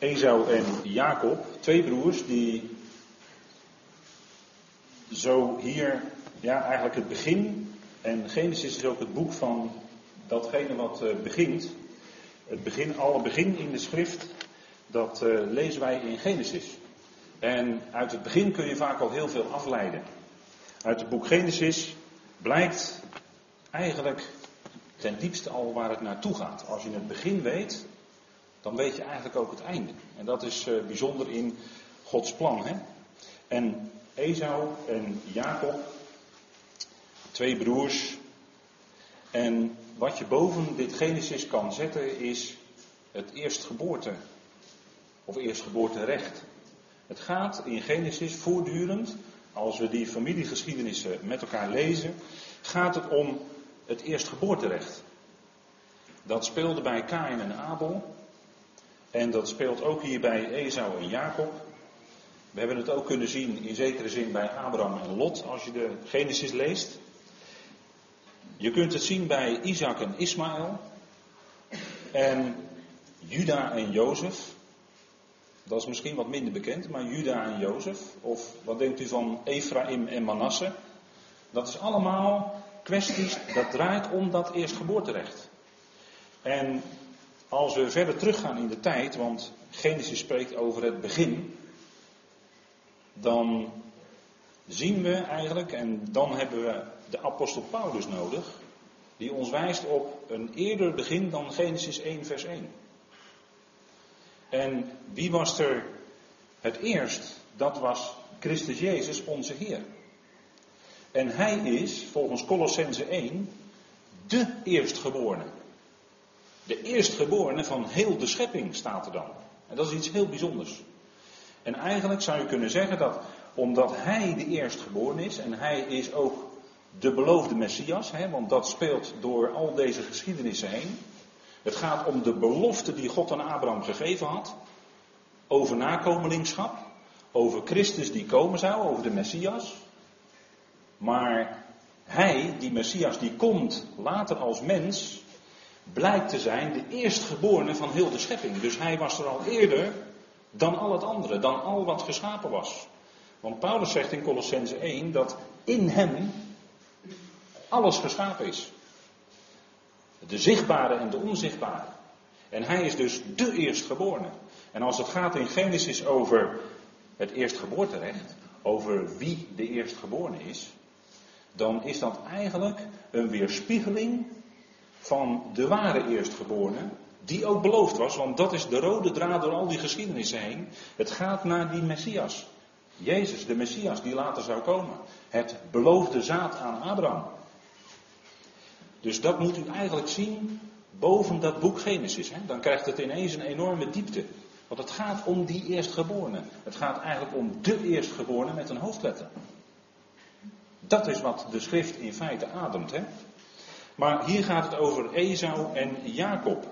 Esau en Jacob, twee broers die zo hier, ja eigenlijk het begin, en Genesis is ook het boek van datgene wat uh, begint. Het begin, alle begin in de schrift, dat uh, lezen wij in Genesis. En uit het begin kun je vaak al heel veel afleiden. Uit het boek Genesis blijkt eigenlijk ten diepste al waar het naartoe gaat. Als je het begin weet, dan weet je eigenlijk ook het einde. En dat is uh, bijzonder in Gods plan. Hè? En Esau en Jacob, twee broers. En wat je boven dit Genesis kan zetten is het eerstgeboorte. Of eerstgeboorterecht. Het gaat in Genesis voortdurend, als we die familiegeschiedenissen met elkaar lezen, gaat het om het eerstgeboorterecht. Dat speelde bij Kain en Abel. En dat speelt ook hier bij Esau en Jacob. We hebben het ook kunnen zien in zekere zin bij Abraham en Lot als je de Genesis leest. Je kunt het zien bij Isaac en Ismaël. En Juda en Jozef. Dat is misschien wat minder bekend, maar Juda en Jozef. Of wat denkt u van Ephraim en Manasse? Dat is allemaal kwesties, dat draait om dat eerstgeboorterecht. En als we verder teruggaan in de tijd, want Genesis spreekt over het begin, dan zien we eigenlijk, en dan hebben we de apostel Paulus nodig, die ons wijst op een eerder begin dan Genesis 1, vers 1. En wie was er het eerst? Dat was Christus Jezus, onze Heer. En hij is, volgens Colossense 1, de eerstgeborene. De eerstgeborene van heel de schepping staat er dan. En dat is iets heel bijzonders. En eigenlijk zou je kunnen zeggen dat omdat hij de eerstgeborene is en hij is ook de beloofde Messias, hè, want dat speelt door al deze geschiedenissen heen. Het gaat om de belofte die God aan Abraham gegeven had. Over nakomelingschap. Over Christus die komen zou, over de Messias. Maar hij, die Messias, die komt later als mens, blijkt te zijn de eerstgeborene van heel de schepping. Dus hij was er al eerder dan al het andere, dan al wat geschapen was. Want Paulus zegt in Colossense 1 dat in hem alles geschapen is. De zichtbare en de onzichtbare. En hij is dus de eerstgeborene. En als het gaat in Genesis over het eerstgeboorterecht, over wie de eerstgeborene is, dan is dat eigenlijk een weerspiegeling van de ware eerstgeborene, die ook beloofd was, want dat is de rode draad door al die geschiedenissen heen. Het gaat naar die Messias. Jezus, de Messias, die later zou komen. Het beloofde zaad aan Abraham. Dus dat moet u eigenlijk zien boven dat boek Genesis. Hè? Dan krijgt het ineens een enorme diepte. Want het gaat om die eerstgeborene. Het gaat eigenlijk om de eerstgeborene met een hoofdletter. Dat is wat de schrift in feite ademt. Hè? Maar hier gaat het over Esau en Jacob.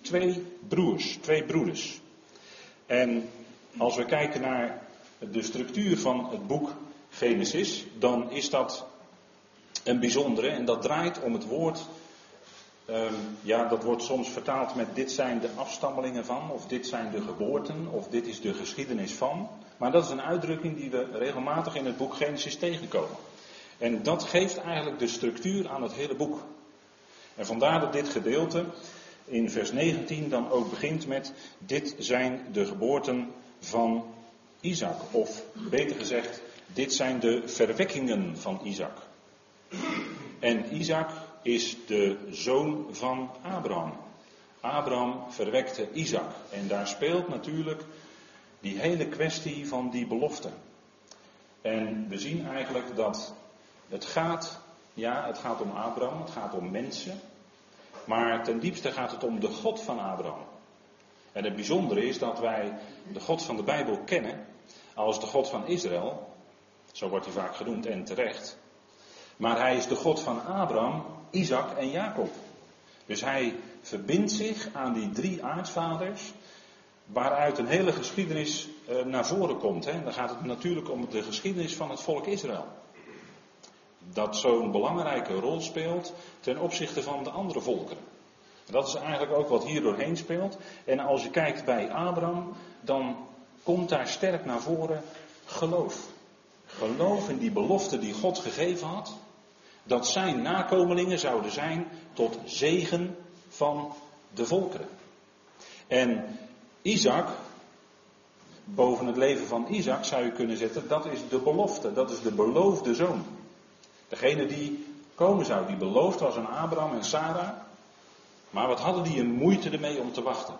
Twee broers, twee broeders. En als we kijken naar de structuur van het boek Genesis, dan is dat een bijzondere. En dat draait om het woord. Um, ja, dat wordt soms vertaald met dit zijn de afstammelingen van, of dit zijn de geboorten, of dit is de geschiedenis van. Maar dat is een uitdrukking die we regelmatig in het boek Genesis tegenkomen. En dat geeft eigenlijk de structuur aan het hele boek. En vandaar dat dit gedeelte in vers 19 dan ook begint met dit zijn de geboorten van Isaac. Of beter gezegd, dit zijn de verwekkingen van Isaac. En Isaac is de zoon van Abraham. Abraham verwekte Isaac. En daar speelt natuurlijk die hele kwestie van die belofte. En we zien eigenlijk dat het gaat, ja, het gaat om Abraham, het gaat om mensen. Maar ten diepste gaat het om de God van Abraham. En het bijzondere is dat wij de God van de Bijbel kennen als de God van Israël. Zo wordt hij vaak genoemd en terecht. Maar hij is de God van Abraham, Isaac en Jacob. Dus hij verbindt zich aan die drie aartsvaders, waaruit een hele geschiedenis eh, naar voren komt. Hè. Dan gaat het natuurlijk om de geschiedenis van het volk Israël. Dat zo'n belangrijke rol speelt ten opzichte van de andere volkeren. Dat is eigenlijk ook wat hier doorheen speelt. En als je kijkt bij Abraham, dan komt daar sterk naar voren geloof. Geloof in die belofte die God gegeven had. Dat zijn nakomelingen zouden zijn tot zegen van de volkeren. En Isaac, boven het leven van Isaac zou je kunnen zetten, dat is de belofte, dat is de beloofde zoon. Degene die komen zou, die beloofd was aan Abraham en Sarah. Maar wat hadden die een moeite ermee om te wachten?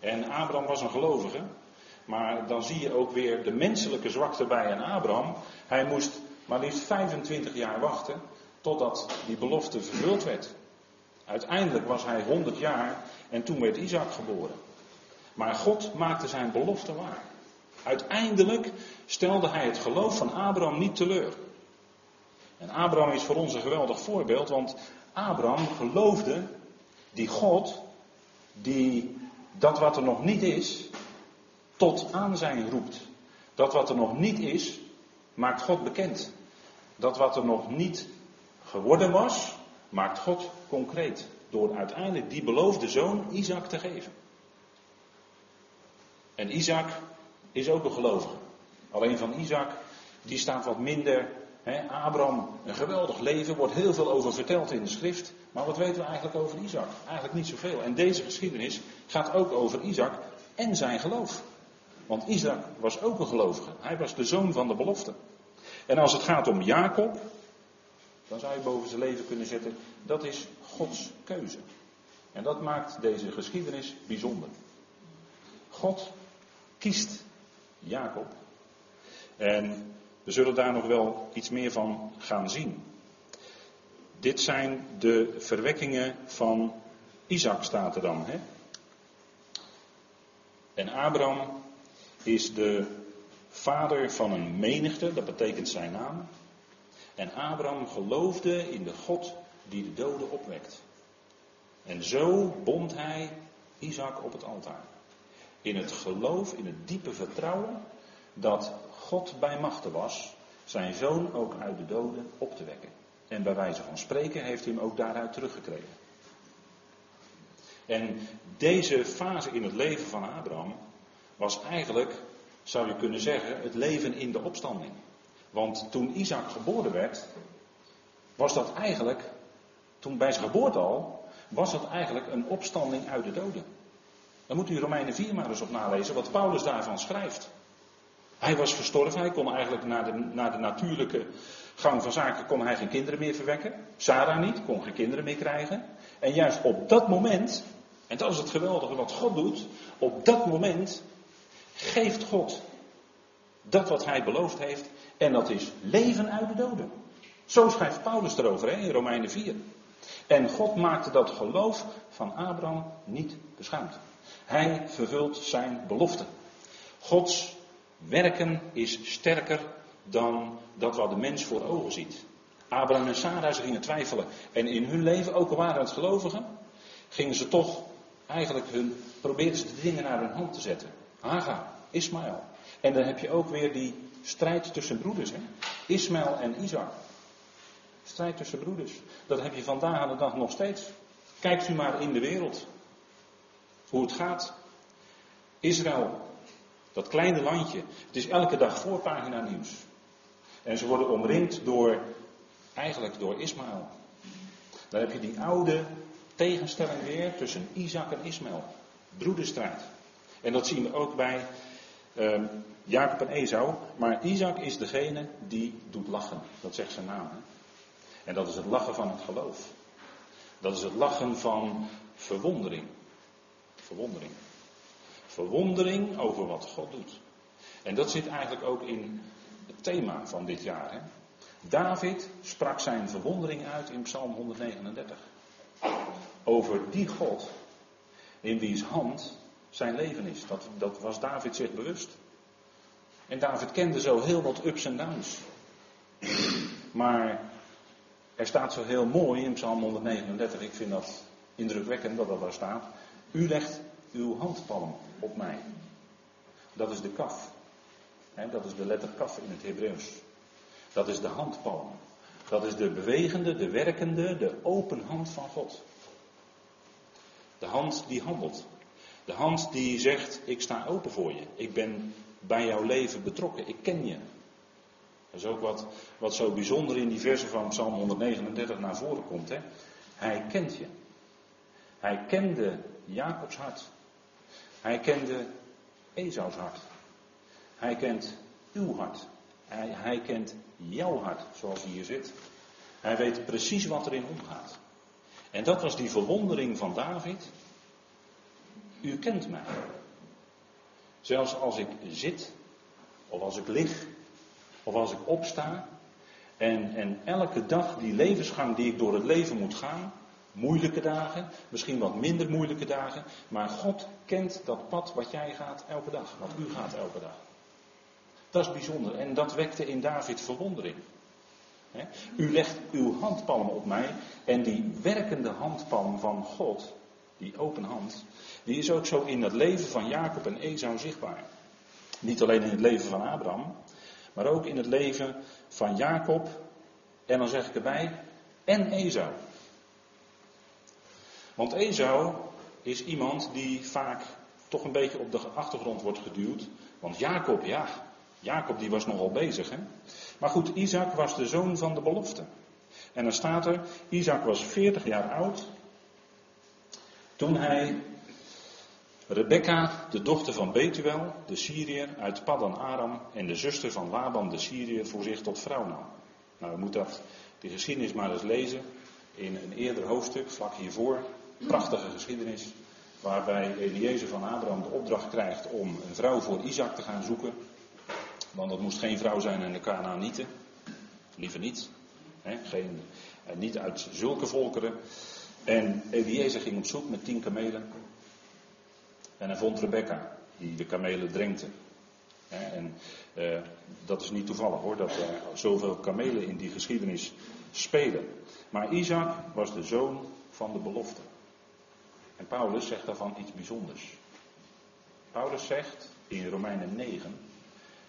En Abraham was een gelovige. Maar dan zie je ook weer de menselijke zwakte bij een Abraham. Hij moest maar liefst 25 jaar wachten totdat die belofte vervuld werd. Uiteindelijk was hij 100 jaar en toen werd Isaac geboren. Maar God maakte zijn belofte waar. Uiteindelijk stelde hij het geloof van Abraham niet teleur. En Abraham is voor ons een geweldig voorbeeld, want Abraham geloofde die God, die dat wat er nog niet is, tot aan zijn roept. Dat wat er nog niet is, maakt God bekend. Dat wat er nog niet geworden was, maakt God concreet. Door uiteindelijk die beloofde zoon Isaac te geven. En Isaac is ook een gelovige. Alleen van Isaac, die staat wat minder. Hè, Abraham, een geweldig leven, wordt heel veel over verteld in de schrift. Maar wat weten we eigenlijk over Isaac? Eigenlijk niet zoveel. En deze geschiedenis gaat ook over Isaac en zijn geloof. Want Isaac was ook een gelovige. Hij was de zoon van de belofte. En als het gaat om Jacob, dan zou je boven zijn leven kunnen zetten, dat is Gods keuze. En dat maakt deze geschiedenis bijzonder. God kiest Jacob. En we zullen daar nog wel iets meer van gaan zien. Dit zijn de verwekkingen van Isaac, staat er dan. Hè? En Abraham is de vader van een menigte, dat betekent zijn naam. En Abraham geloofde in de God die de doden opwekt. En zo bond hij Isaac op het altaar. In het geloof, in het diepe vertrouwen dat God bij machten was zijn zoon ook uit de doden op te wekken. En bij wijze van spreken heeft hij hem ook daaruit teruggekregen. En deze fase in het leven van Abraham was eigenlijk, zou je kunnen zeggen, het leven in de opstanding. Want toen Isaac geboren werd, was dat eigenlijk, toen bij zijn geboorte al, was dat eigenlijk een opstanding uit de doden. Dan moet u Romeinen 4 maar eens op nalezen wat Paulus daarvan schrijft. Hij was gestorven, hij kon eigenlijk naar de, naar de natuurlijke gang van zaken kon hij geen kinderen meer verwekken. Sarah niet, kon geen kinderen meer krijgen. En juist op dat moment, en dat is het geweldige wat God doet, op dat moment geeft God dat wat hij beloofd heeft. En dat is leven uit de doden. Zo schrijft Paulus erover hè, in Romeinen 4. En God maakte dat geloof van Abraham niet beschaamd. Hij vervult zijn belofte. Gods werken is sterker dan dat wat de mens voor ogen ziet. Abraham en Sarah, ze gingen twijfelen. En in hun leven, ook al waren het gelovigen, gingen ze toch eigenlijk hun, probeerden ze de dingen naar hun hand te zetten. Haga, Ismaël. En dan heb je ook weer die strijd tussen broeders. Hè? Ismaël en Isaac. Strijd tussen broeders. Dat heb je vandaag aan de dag nog steeds. Kijkt u maar in de wereld. Hoe het gaat. Israël. Dat kleine landje. Het is elke dag voorpagina nieuws. En ze worden omringd door, eigenlijk door Ismaël. Dan heb je die oude tegenstelling weer tussen Isaac en Ismaël. Broederstrijd. En dat zien we ook bij uh, Jacob en Esau. Maar Isaac is degene die doet lachen. Dat zegt zijn naam. En dat is het lachen van het geloof. Dat is het lachen van verwondering. Verwondering. Verwondering over wat God doet. En dat zit eigenlijk ook in het thema van dit jaar. Hè? David sprak zijn verwondering uit in Psalm 139. Over die God in wiens hand zijn leven is. Dat, dat was David zich bewust. En David kende zo heel wat ups en downs. Maar er staat zo heel mooi in Psalm 139, ik vind dat indrukwekkend dat dat daar staat. U legt uw handpalm op mij. Dat is de kaf. dat is de letter kaf in het Hebreeuws. Dat is de handpalm. Dat is de bewegende, de werkende, de open hand van God. De hand die handelt. De hand die zegt, ik sta open voor je. Ik ben bij jouw leven betrokken. Ik ken je. Dat is ook wat, wat zo bijzonder in die versen van Psalm 139 naar voren komt. Hij kent je. Hij kende Jacobs hart. Hij kende Esaus hart. Hij kent uw hart. Hij, hij kent jouw hart, zoals hij hier zit. Hij weet precies wat erin omgaat. En dat was die verwondering van David. U kent mij. Zelfs als ik zit, of als ik lig, of als ik opsta. En, en elke dag die levensgang die ik door het leven moet gaan, moeilijke dagen, misschien wat minder moeilijke dagen, maar God kent dat pad wat jij gaat elke dag, wat u gaat elke dag. Dat is bijzonder en dat wekte in David verwondering. U legt uw handpalm op mij en die werkende handpalm van God, die open hand, die is ook zo in het leven van Jacob en Esau zichtbaar. Niet alleen in het leven van Abraham, maar ook in het leven van Jacob en dan zeg ik erbij, en Esau. Want Esau is iemand die vaak toch een beetje op de achtergrond wordt geduwd. Want Jacob, ja, Jacob die was nogal bezig. Hè? Maar goed, Isaac was de zoon van de belofte. En dan staat er, Isaac was 40 jaar oud toen hij Rebecca, de dochter van Betuel, de Syriër uit Paddan Aram en de zuster van Laban, de Syriër, voor zich tot vrouw nam. Nou, we moeten dat, die geschiedenis maar eens lezen in een eerder hoofdstuk, vlak hiervoor. Prachtige geschiedenis, waarbij Eliezer van Abraham de opdracht krijgt om een vrouw voor Isaac te gaan zoeken. Want dat moest geen vrouw zijn in de Canaanieten. Liever niet. Geen, niet uit zulke volkeren. En Eliezer ging op zoek met tien kamelen. En hij vond Rebecca, die de kamelen drengte. En eh, dat is niet toevallig hoor, dat er zoveel kamelen in die geschiedenis spelen. Maar Isaac was de zoon van de belofte. En Paulus zegt daarvan iets bijzonders. Paulus zegt in Romeinen 9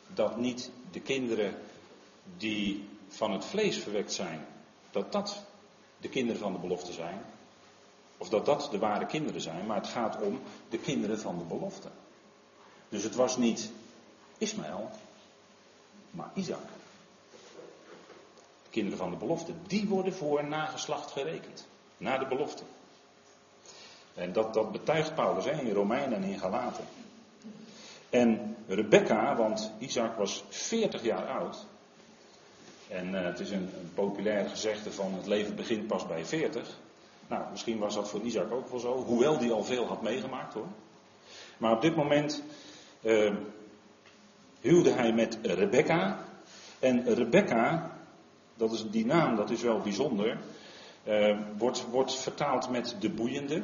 dat niet de kinderen die van het vlees verwekt zijn, dat dat de kinderen van de belofte zijn. Of dat dat de ware kinderen zijn, maar het gaat om de kinderen van de belofte. Dus het was niet Ismaël, maar Isaac. De kinderen van de belofte, die worden voor nageslacht gerekend. Na de belofte. En dat, dat betuigt Paulus hè, in Romeinen en in Galaten. En Rebecca, want Isaac was 40 jaar oud. En uh, het is een, populair gezegde van het leven begint pas bij 40. Nou, misschien was dat voor Isaac ook wel zo, hoewel die al veel had meegemaakt hoor. Maar op dit moment uh, huwde hij met Rebecca. En Rebecca, dat is die naam, dat is wel bijzonder, uh, wordt, wordt vertaald met de boeiende.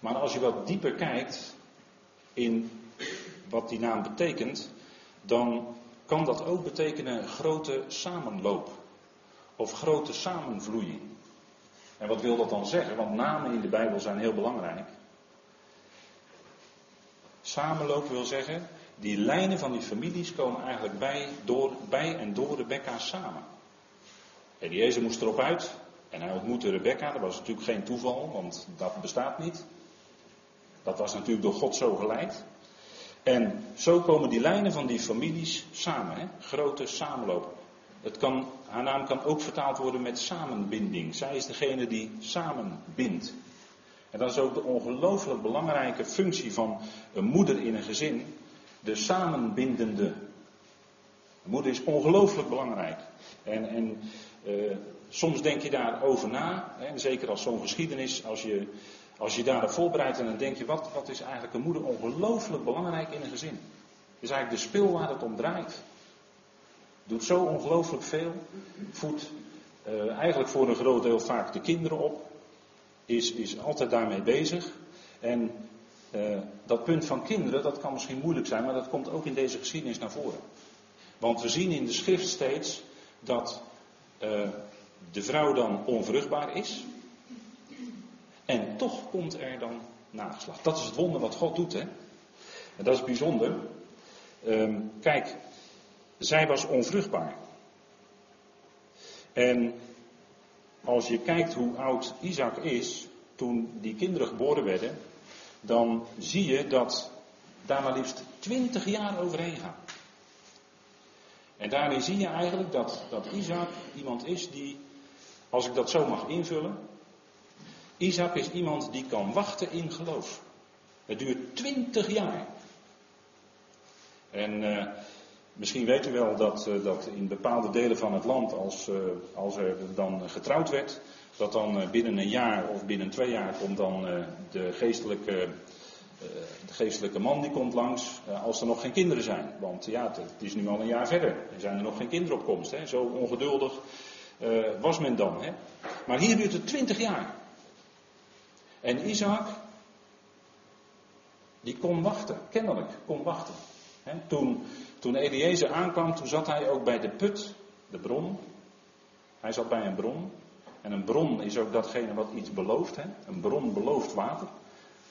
Maar als je wat dieper kijkt in wat die naam betekent, dan kan dat ook betekenen grote samenloop of grote samenvloeiing. En wat wil dat dan zeggen? Want namen in de Bijbel zijn heel belangrijk. Samenloop wil zeggen, die lijnen van die families komen eigenlijk bij, door, bij en door Rebecca samen. Eliezer moest erop uit en hij ontmoette Rebecca. Dat was natuurlijk geen toeval, want dat bestaat niet. Dat was natuurlijk door God zo geleid. En zo komen die lijnen van die families samen, hè? grote samenloop. Het kan, haar naam kan ook vertaald worden met samenbinding. Zij is degene die samenbindt. En dat is ook de ongelooflijk belangrijke functie van een moeder in een gezin. De samenbindende. De moeder is ongelooflijk belangrijk. En, en uh, soms denk je daarover na. Hè, zeker als zo'n geschiedenis, als je als je daarop voorbereidt en dan denk je, wat, wat is eigenlijk een moeder ongelooflijk belangrijk in een gezin? Het is eigenlijk de spil waar het om draait. Doet zo ongelooflijk veel. Voedt uh, eigenlijk voor een groot deel vaak de kinderen op. Is, is altijd daarmee bezig. En uh, dat punt van kinderen, dat kan misschien moeilijk zijn, maar dat komt ook in deze geschiedenis naar voren. Want we zien in de schrift steeds dat uh, de vrouw dan onvruchtbaar is. En toch komt er dan nageslacht. Dat is het wonder wat God doet, hè? En dat is bijzonder. Um, kijk, zij was onvruchtbaar. En als je kijkt hoe oud Isaac is, toen die kinderen geboren werden, dan zie je dat daar maar liefst twintig jaar overheen gaan. En daarin zie je eigenlijk dat, dat Isaac iemand is die, als ik dat zo mag invullen, Isaac is iemand die kan wachten in geloof. Het duurt twintig jaar. En uh, misschien weet u wel dat, uh, dat in bepaalde delen van het land, als, uh, als er dan getrouwd werd, dat dan binnen een jaar of binnen twee jaar komt dan de geestelijke de geestelijke man die komt langs als er nog geen kinderen zijn. Want ja, het, is nu al een jaar verder. Er zijn er nog geen kinderen op komst. Hè? Zo ongeduldig was men dan. Hè? Maar hier duurt het twintig jaar. En Isaac, die kon wachten, kennelijk kon wachten. Toen, toen Eliezer aankwam, toen zat hij ook bij de put, de bron. Hij zat bij een bron. En een bron is ook datgene wat iets belooft. Hè? Een bron belooft water.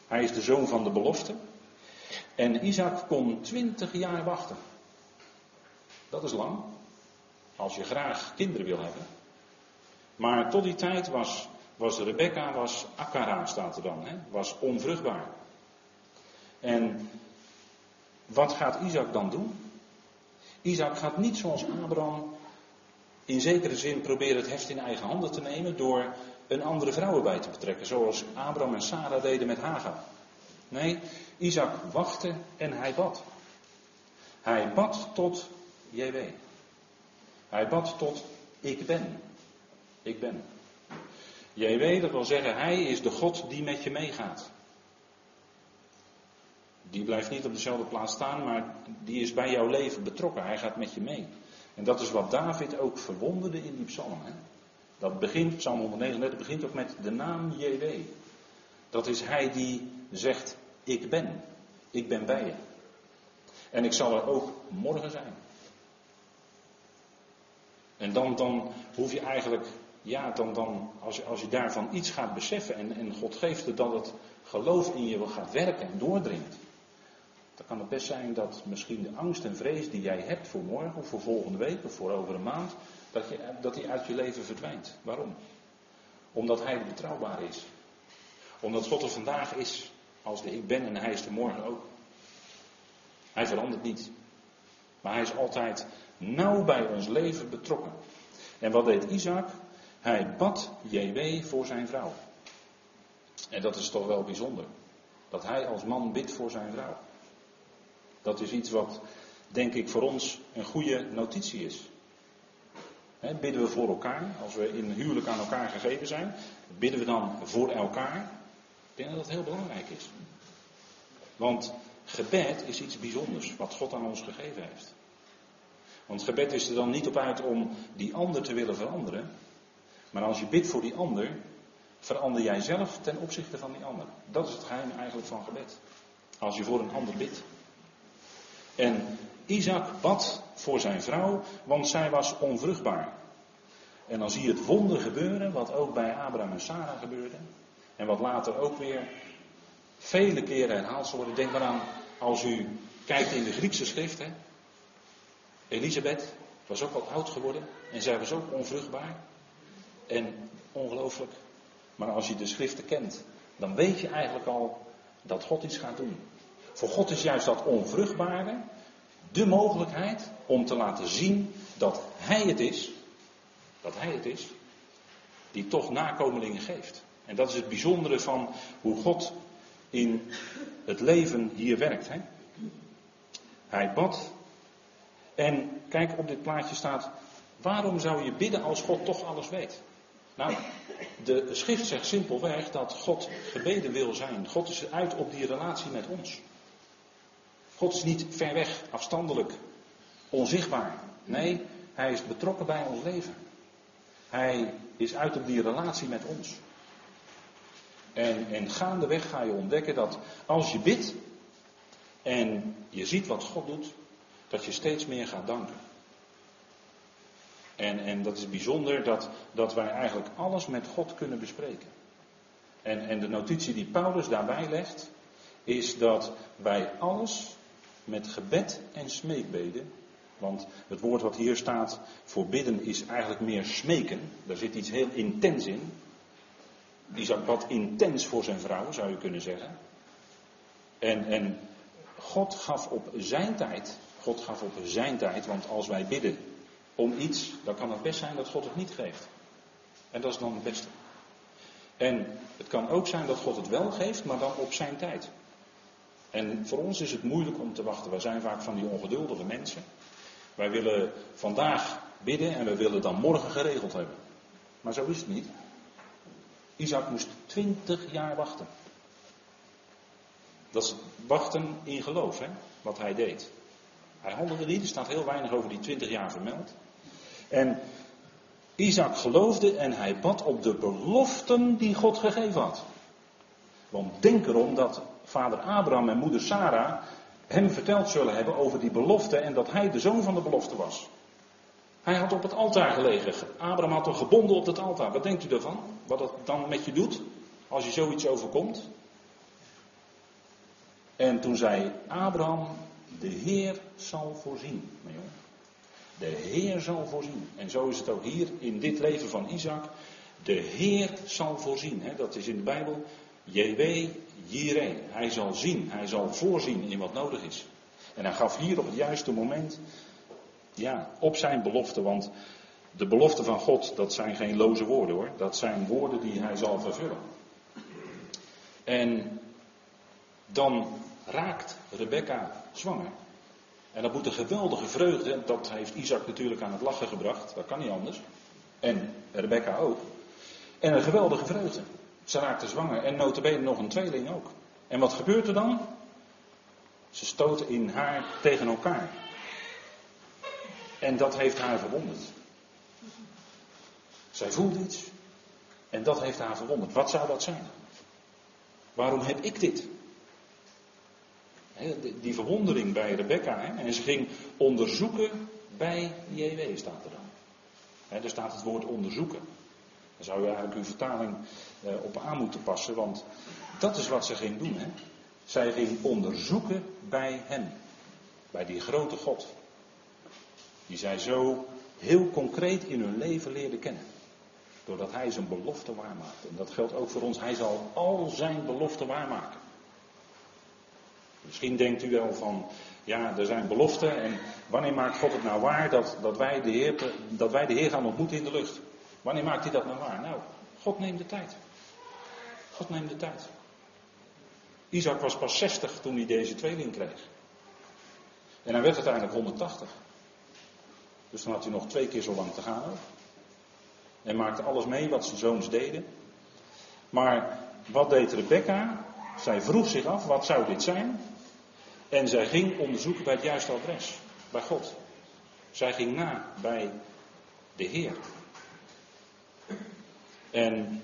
Hij is de zoon van de belofte. En Isaac kon twintig jaar wachten. Dat is lang. Als je graag kinderen wil hebben. Maar tot die tijd was, was Rebecca, was Akara staat er dan, hè? was onvruchtbaar. En wat gaat Isaac dan doen? Isaac gaat niet zoals Abraham in zekere zin proberen het heft in eigen handen te nemen door een andere vrouw erbij te betrekken, zoals Abraham en Sarah deden met Hagar. Nee, Isaac wachtte en hij bad. Hij bad tot JW. Hij bad tot ik ben. Ik ben. JW, dat wil zeggen, hij is de God die met je meegaat. Die blijft niet op dezelfde plaats staan, maar die is bij jouw leven betrokken. Hij gaat met je mee. En dat is wat David ook verwonderde in die psalm. Dat begint, psalm 139 begint ook met de naam JW. Dat is hij die zegt, ik ben. Ik ben bij je. En ik zal er ook morgen zijn. En dan, dan hoef je eigenlijk, ja, dan, dan, als, als je daarvan iets gaat beseffen en, en God geeft het dat het geloof in je gaat werken en doordringt. Dan kan het best zijn dat misschien de angst en vrees die jij hebt voor morgen of voor volgende week of voor over een maand, dat, je, dat die uit je leven verdwijnt. Waarom? Omdat Hij betrouwbaar is. Omdat God er vandaag is als de ik ben en Hij is er morgen ook. Hij verandert niet. Maar Hij is altijd nauw bij ons leven betrokken. En wat deed Isaac? Hij bad JW voor zijn vrouw. En dat is toch wel bijzonder. Dat hij als man bidt voor zijn vrouw. Dat is iets wat, denk ik, voor ons een goede notitie is. bidden we voor elkaar, als we in huwelijk aan elkaar gegeven zijn, bidden we dan voor elkaar. Ik denk dat dat heel belangrijk is. Want gebed is iets bijzonders wat God aan ons gegeven heeft. Want gebed is er dan niet op uit om die ander te willen veranderen. Maar als je bidt voor die ander, verander jij zelf ten opzichte van die ander. Dat is het geheim eigenlijk van gebed. Als je voor een ander bidt. En Isaac bad voor zijn vrouw, want zij was onvruchtbaar. En dan zie je het wonder gebeuren, wat ook bij Abraham en Sarah gebeurde. En wat later ook weer vele keren herhaald zal worden. Denk maar aan, als u kijkt in de Griekse schrift. Elisabeth was ook al oud geworden en zij was ook onvruchtbaar. En ongelooflijk. Maar als je de schriften kent, dan weet je eigenlijk al dat God iets gaat doen. Voor God is juist dat onvruchtbare de mogelijkheid om te laten zien dat Hij het is, dat Hij het is, die toch nakomelingen geeft. En dat is het bijzondere van hoe God in het leven hier werkt. Hè? Hij bad. En kijk, op dit plaatje staat, waarom zou je bidden als God toch alles weet? Nou, de schrift zegt simpelweg dat God gebeden wil zijn. God is uit op die relatie met ons. God is niet ver weg, afstandelijk, onzichtbaar. Nee, hij is betrokken bij ons leven. Hij is uit op die relatie met ons. En, en gaandeweg ga je ontdekken dat als je bidt en je ziet wat God doet, dat je steeds meer gaat danken. En, en dat is bijzonder dat, dat wij eigenlijk alles met God kunnen bespreken. En, en de notitie die Paulus daarbij legt, is dat wij alles met gebed en smeekbeden. Want het woord wat hier staat voor bidden is eigenlijk meer smeken. Daar zit iets heel intens in. Isaac bad intens voor zijn vrouw, zou je kunnen zeggen. En, en God gaf op zijn tijd, God gaf op zijn tijd, want als wij bidden om iets, dan kan het best zijn dat God het niet geeft. En dat is dan het beste. En het kan ook zijn dat God het wel geeft, maar dan op zijn tijd. En voor ons is het moeilijk om te wachten. Wij zijn vaak van die ongeduldige mensen. Wij willen vandaag bidden en we willen dan morgen geregeld hebben. Maar zo is het niet. Isaac moest twintig jaar wachten. Dat is wachten in geloof, hè, wat hij deed. Hij handelde niet, er staat heel weinig over die twintig jaar vermeld. En Isaac geloofde en hij bad op de beloften die God gegeven had. Want denk erom dat vader Abraham en moeder Sarah hem verteld zullen hebben over die belofte en dat hij de zoon van de belofte was. Hij had op het altaar gelegen. Abraham had hem gebonden op het altaar. Wat denkt u daarvan? Wat het dan met je doet als je zoiets overkomt? En toen zei Abraham, de Heer zal voorzien. De Heer zal voorzien. En zo is het ook hier in dit leven van Isaac. De Heer zal voorzien. Dat is in de Bijbel JW Jireh. Hij zal zien, hij zal voorzien in wat nodig is. En hij gaf hier op het juiste moment, ja, op zijn belofte. Want de belofte van God, dat zijn geen loze woorden hoor. Dat zijn woorden die hij zal vervullen. En dan raakt Rebecca zwanger. En dat moet een geweldige vreugde, dat heeft Isaac natuurlijk aan het lachen gebracht, dat kan niet anders. En Rebecca ook. En een geweldige vreugde. Ze raakte zwanger en notabene nog een tweeling ook. En wat gebeurt er dan? Ze stoten in haar tegen elkaar. En dat heeft haar verwonderd. Zij voelde iets. En dat heeft haar verwonderd. Wat zou dat zijn? Waarom heb ik dit? Die verwondering bij Rebecca. En ze ging onderzoeken bij JW, staat er dan. Er staat het woord onderzoeken. Daar zou je eigenlijk uw vertaling eh, op aan moeten passen, want dat is wat ze ging doen. Zij ging onderzoeken bij hem, bij die grote God. Die zij zo heel concreet in hun leven leerde kennen. Doordat hij zijn belofte waarmaakte. En dat geldt ook voor ons. Hij zal al zijn beloften waarmaken. Misschien denkt u wel van, ja, er zijn beloften en wanneer maakt God het nou waar dat, dat, wij, de Heer, dat wij de Heer gaan ontmoeten in de lucht? Wanneer maakt hij dat nou waar? Nou, God neemt de tijd. God neemt de tijd. Isaac was pas 60 toen hij deze tweeling kreeg. En hij werd uiteindelijk 180. Dus dan had hij nog twee keer zo lang te gaan. En maakte alles mee wat zijn zoons deden. Maar wat deed Rebecca? Zij vroeg zich af, wat zou dit zijn? En zij ging onderzoeken bij het juiste adres, bij God. Zij ging na bij de Heer. En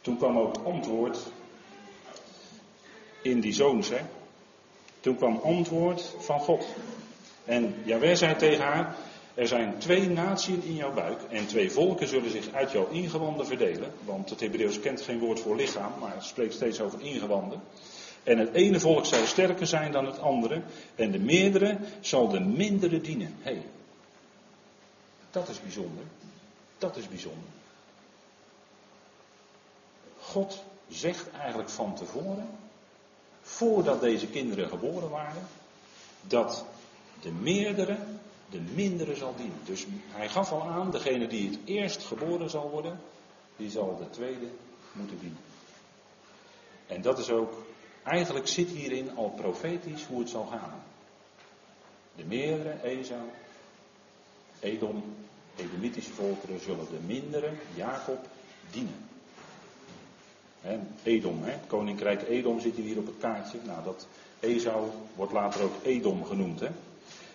toen kwam ook antwoord in die zoons. Hè? Toen kwam antwoord van God. En Jawel zei tegen haar, er zijn twee naties in jouw buik en twee volken zullen zich uit jouw ingewanden verdelen. Want het Hebreeuws kent geen woord voor lichaam, maar het spreekt steeds over ingewanden. En het ene volk zal sterker zijn dan het andere. En de meerdere zal de mindere dienen. Hé, hey, dat is bijzonder. Dat is bijzonder. God zegt eigenlijk van tevoren, voordat deze kinderen geboren waren, dat de meerdere de mindere zal dienen. Dus hij gaf al aan, degene die het eerst geboren zal worden, die zal de tweede moeten dienen. En dat is ook, eigenlijk zit hierin al profetisch hoe het zal gaan. De meerdere, Esau, Edom, Edomitische volkeren zullen de mindere, Jacob, dienen. En Edom, hè, koninkrijk Edom zit hier op het kaartje. Nou, dat Esau wordt later ook Edom genoemd.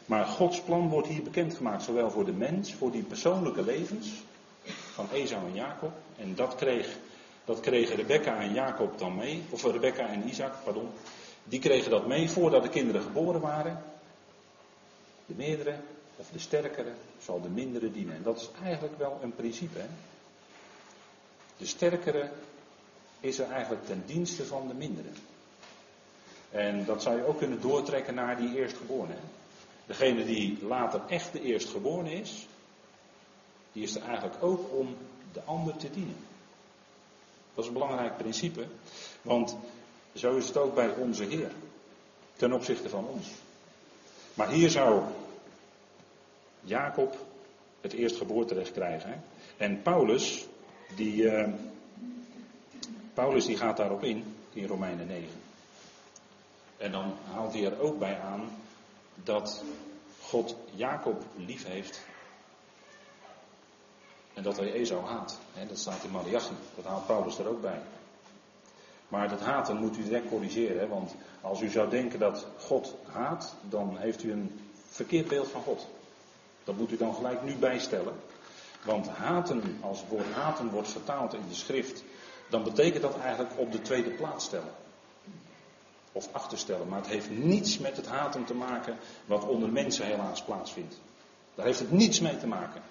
Maar Gods plan wordt hier bekendgemaakt, zowel voor de mens, voor die persoonlijke levens van Esau en Jacob. En dat, kreeg, dat kregen Rebecca en Jacob dan mee, of Rebecca en Isaac, pardon. Die kregen dat mee voordat de kinderen geboren waren. De meerdere of de sterkere zal de mindere dienen. En dat is eigenlijk wel een principe. Hè? De sterkere is er eigenlijk ten dienste van de mindere. En dat zou je ook kunnen doortrekken naar die eerstgeborene. Degene die later echt de eerstgeborene is, die is er eigenlijk ook om de ander te dienen. Dat is een belangrijk principe. Want zo is het ook bij onze Heer. Ten opzichte van ons. Maar hier zou Jacob het eerstgeboorterecht krijgen. En Paulus, die, uh, Paulus die gaat daarop in, in Romeinen 9. En dan haalt hij er ook bij aan dat God Jacob lief heeft. En dat hij Esau haat. dat staat in Malachi. Dat haalt Paulus er ook bij. Maar dat haten moet u direct corrigeren. want als u zou denken dat God haat, dan heeft u een verkeerd beeld van God. Dat moet u dan gelijk nu bijstellen. Want haten, als het woord haten wordt vertaald in de schrift, dan betekent dat eigenlijk op de tweede plaats stellen. Of achterstellen. Maar het heeft niets met het haten te maken wat onder mensen helaas plaatsvindt. Daar heeft het niets mee te maken.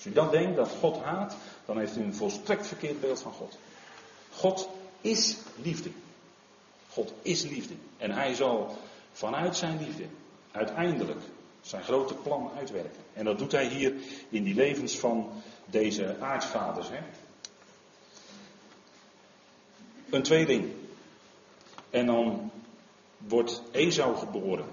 Als u dan denkt dat God haat, dan heeft u een volstrekt verkeerd beeld van God. God is liefde. God is liefde. En hij zal vanuit zijn liefde uiteindelijk zijn grote plan uitwerken. En dat doet hij hier in die levens van deze aartsvaders. Hè? Een tweeling. En dan wordt Esau geboren.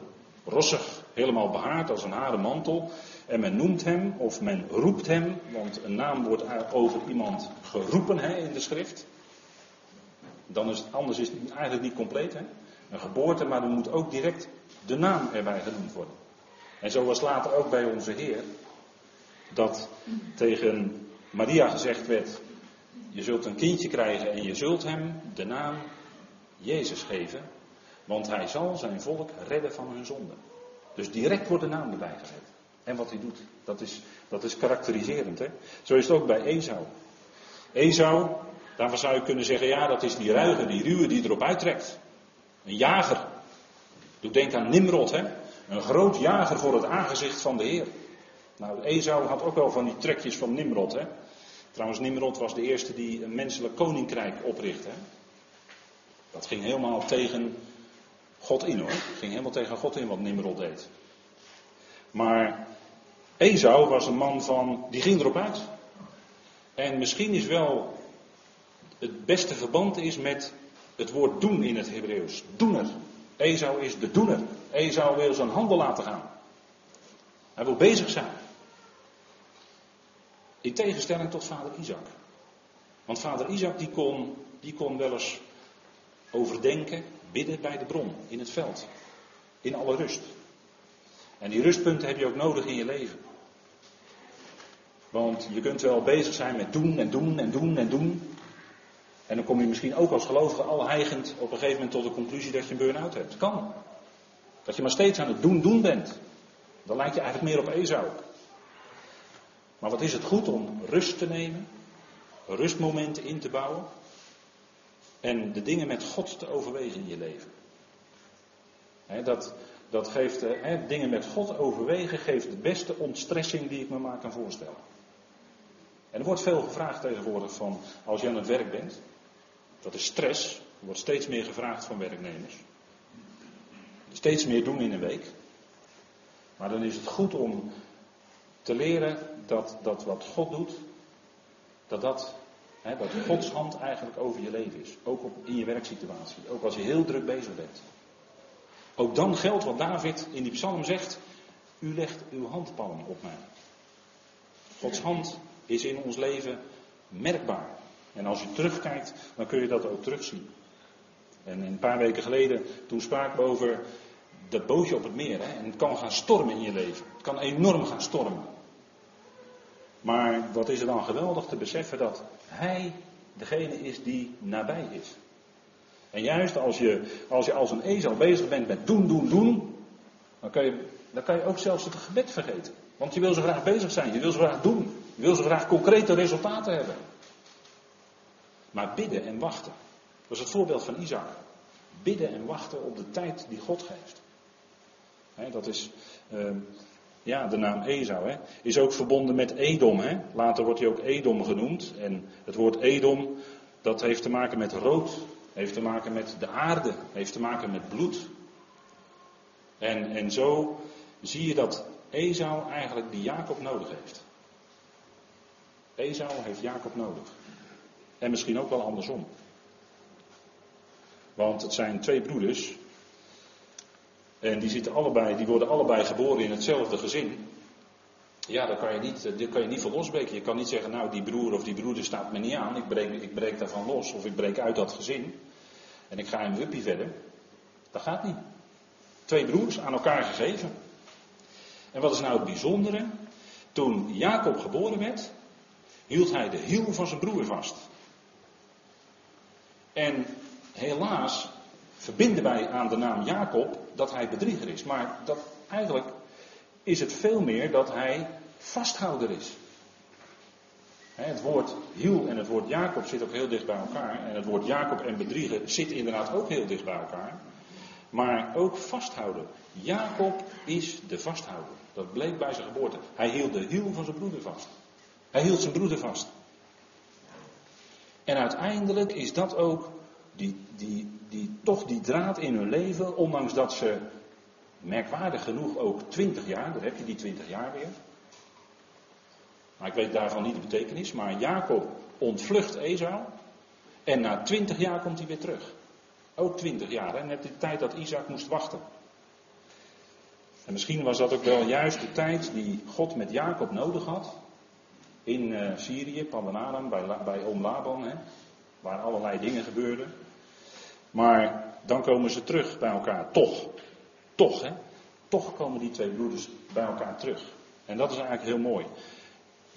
Rossig, helemaal behaard als een haren mantel. En men noemt hem, of men roept hem, want een naam wordt over iemand geroepen hè, in de schrift. Dan is het, anders is het eigenlijk niet compleet. Hè? Een geboorte, maar dan moet ook direct de naam erbij genoemd worden. En zo was later ook bij onze Heer dat tegen Maria gezegd werd: Je zult een kindje krijgen en je zult hem de naam Jezus geven, want hij zal zijn volk redden van hun zonde. Dus direct wordt de naam erbij gezet. En wat hij doet, dat is, dat is karakteriserend. Hè? Zo is het ook bij Esau. Esau, daarvan zou je kunnen zeggen, ja, dat is die ruige, die ruwe die erop uittrekt. Een jager. Doe denk aan Nimrod, hè? Een groot jager voor het aangezicht van de Heer. Nou, Esau had ook wel van die trekjes van Nimrod. Hè? Trouwens, Nimrod was de eerste die een menselijk koninkrijk oprichtte. Dat ging helemaal tegen God in hoor. ging helemaal tegen God in wat Nimrod deed. Maar Esau was een man van, die ging erop uit. En misschien is wel het beste verband is met het woord doen in het Hebreeuws. Doener. Esau is de doener. Esau wil zijn handel laten gaan. Hij wil bezig zijn. In tegenstelling tot vader Isaac. Want vader Isaac die kon, die kon wel eens overdenken, bidden bij de bron, in het veld. In alle rust. En die rustpunten heb je ook nodig in je leven. Want je kunt wel bezig zijn met doen en doen en doen en doen. En dan kom je misschien ook als gelovige al heigend op een gegeven moment tot de conclusie dat je een burn-out hebt. Kan. Dat je maar steeds aan het doen, doen bent. Dan lijkt je eigenlijk meer op Esau. Maar wat is het goed om rust te nemen, rustmomenten in te bouwen en de dingen met God te overwegen in je leven. dat, dat geeft, dingen met God overwegen geeft de beste ontstressing die ik me maar kan voorstellen. En er wordt veel gevraagd tegenwoordig van als je aan het werk bent. Dat is stress. Er wordt steeds meer gevraagd van werknemers. Steeds meer doen in een week. Maar dan is het goed om te leren dat, dat wat God doet, dat dat, dat Gods hand eigenlijk over je leven is. Ook op, in je werksituatie. Ook als je heel druk bezig bent. Ook dan geldt wat David in die psalm zegt. U legt uw handpalm op mij. Gods hand is in ons leven merkbaar. En als je terugkijkt, dan kun je dat ook terugzien. En een paar weken geleden, toen spraken we over dat bootje op het meer. Hè? En het kan gaan stormen in je leven. Het kan enorm gaan stormen. Maar wat is er dan geweldig te beseffen dat Hij degene is die nabij is. En juist als je als, je als een ezel bezig bent met doen, doen, doen, dan kan, je, dan kan je ook zelfs het gebed vergeten. Want je wil zo graag bezig zijn, je wil zo graag doen, je wil zo graag concrete resultaten hebben. Maar bidden en wachten, dat is het voorbeeld van Isaac. Bidden en wachten op de tijd die God geeft dat is ehm, ja, de naam Esau. Is ook verbonden met Edom. Later wordt hij ook Edom genoemd. En het woord Edom, dat heeft te maken met rood. Heeft te maken met de aarde. Heeft te maken met bloed. En, en zo zie je dat Esau eigenlijk die Jacob nodig heeft. Esau heeft Jacob nodig. En misschien ook wel andersom. Want het zijn twee broeders. En die, zitten allebei, die worden allebei geboren in hetzelfde gezin. Ja, daar kan je niet, eh, kan je niet van losbreken. Je kan niet zeggen, nou die broer of die broeder staat me niet aan. Ik breek, ik breek daarvan los of ik breek uit dat gezin. En ik ga in wuppie verder. Dat gaat niet. Twee broers aan elkaar gegeven. En wat is nou het bijzondere? Toen Jacob geboren werd, hield hij de hiel van zijn broer vast. En helaas verbinden wij aan de naam Jacob dat hij bedrieger is. Maar dat, eigenlijk is het veel meer dat hij vasthouder is. Het woord hiel en het woord Jacob zit ook heel dicht bij elkaar. En het woord Jacob en bedrieger zit inderdaad ook heel dicht bij elkaar. Maar ook vasthouden. Jacob is de vasthouder. Dat bleek bij zijn geboorte. Hij hield de hiel van zijn broeder vast. Hij hield zijn broeder vast. En uiteindelijk is dat ook die, die, die, toch die draad in hun leven, ondanks dat ze merkwaardig genoeg ook twintig jaar, daar heb je die twintig jaar weer. Maar ik weet daarvan niet de betekenis, maar Jacob ontvlucht Esau en na twintig jaar komt hij weer terug. Ook twintig jaar, en net de tijd dat Isaac moest wachten. En misschien was dat ook wel juist de tijd die God met Jacob nodig had. In uh, Syrië, Padanaram, bij, bij oom Laban, hè, waar allerlei dingen gebeurden. Maar dan komen ze terug bij elkaar, toch. Toch, hè. Toch komen die twee broeders bij elkaar terug. En dat is eigenlijk heel mooi.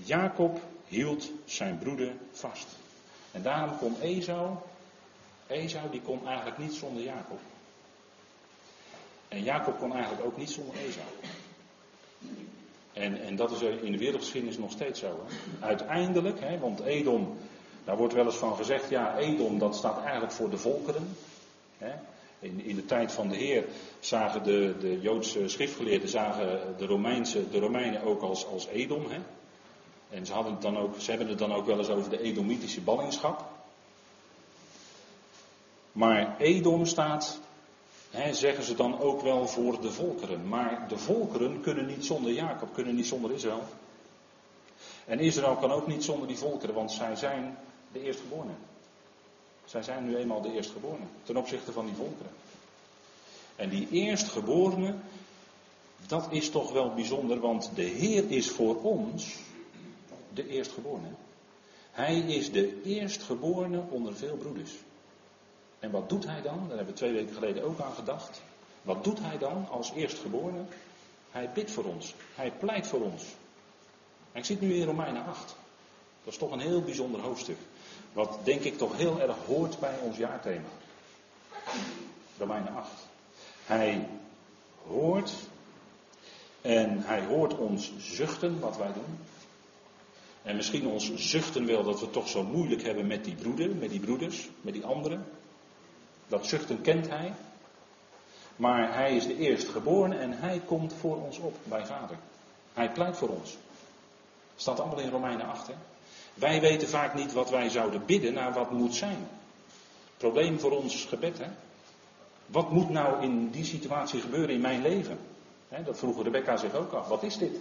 Jacob hield zijn broeder vast. En daarom kon Esau, Esau die kon eigenlijk niet zonder Jacob. En Jacob kon eigenlijk ook niet zonder Esau. En, en dat is in de wereldgeschiedenis nog steeds zo. Uiteindelijk, hè, want Edom, daar wordt wel eens van gezegd, ja, Edom dat staat eigenlijk voor de volkeren. Hè? In, in, de tijd van de Heer zagen de, de Joodse schriftgeleerden zagen de, Romeinse, de Romeinen ook als, als Edom. Hè? En ze, hadden het dan ook, ze hebben het dan ook wel eens over de Edomitische ballingschap. Maar Edom staat zeggen ze dan ook wel voor de volkeren. Maar de volkeren kunnen niet zonder Jacob, kunnen niet zonder Israël. En Israël kan ook niet zonder die volkeren, want zij zijn de eerstgeborenen. Zij zijn nu eenmaal de eerstgeborenen ten opzichte van die volkeren. En die eerstgeborenen, dat is toch wel bijzonder, want de Heer is voor ons de eerstgeborene. Hij is de eerstgeborene onder veel broeders. En wat doet hij dan? Daar hebben we twee weken geleden ook aan gedacht. Wat doet hij dan als eerstgeborene? Hij bidt voor ons. Hij pleit voor ons. Ik zit nu in Romeinen 8. Dat is toch een heel bijzonder hoofdstuk. Wat denk ik toch heel erg hoort bij ons jaarthema. Romeinen 8. Hij hoort en hij hoort ons zuchten wat wij doen. En misschien ons zuchten wel dat we toch zo moeilijk hebben met die broeder, met die broeders, met die anderen. Dat zuchten kent hij. Maar hij is de eerstgeborene en hij komt voor ons op bij vader. Hij pleit voor ons. Staat allemaal in Romeinen 8. Hè? Wij weten vaak niet wat wij zouden bidden naar wat moet zijn. Probleem voor ons gebed. Hè? Wat moet nou in die situatie gebeuren in mijn leven? dat vroeg Rebecca zich ook af. Wat is dit?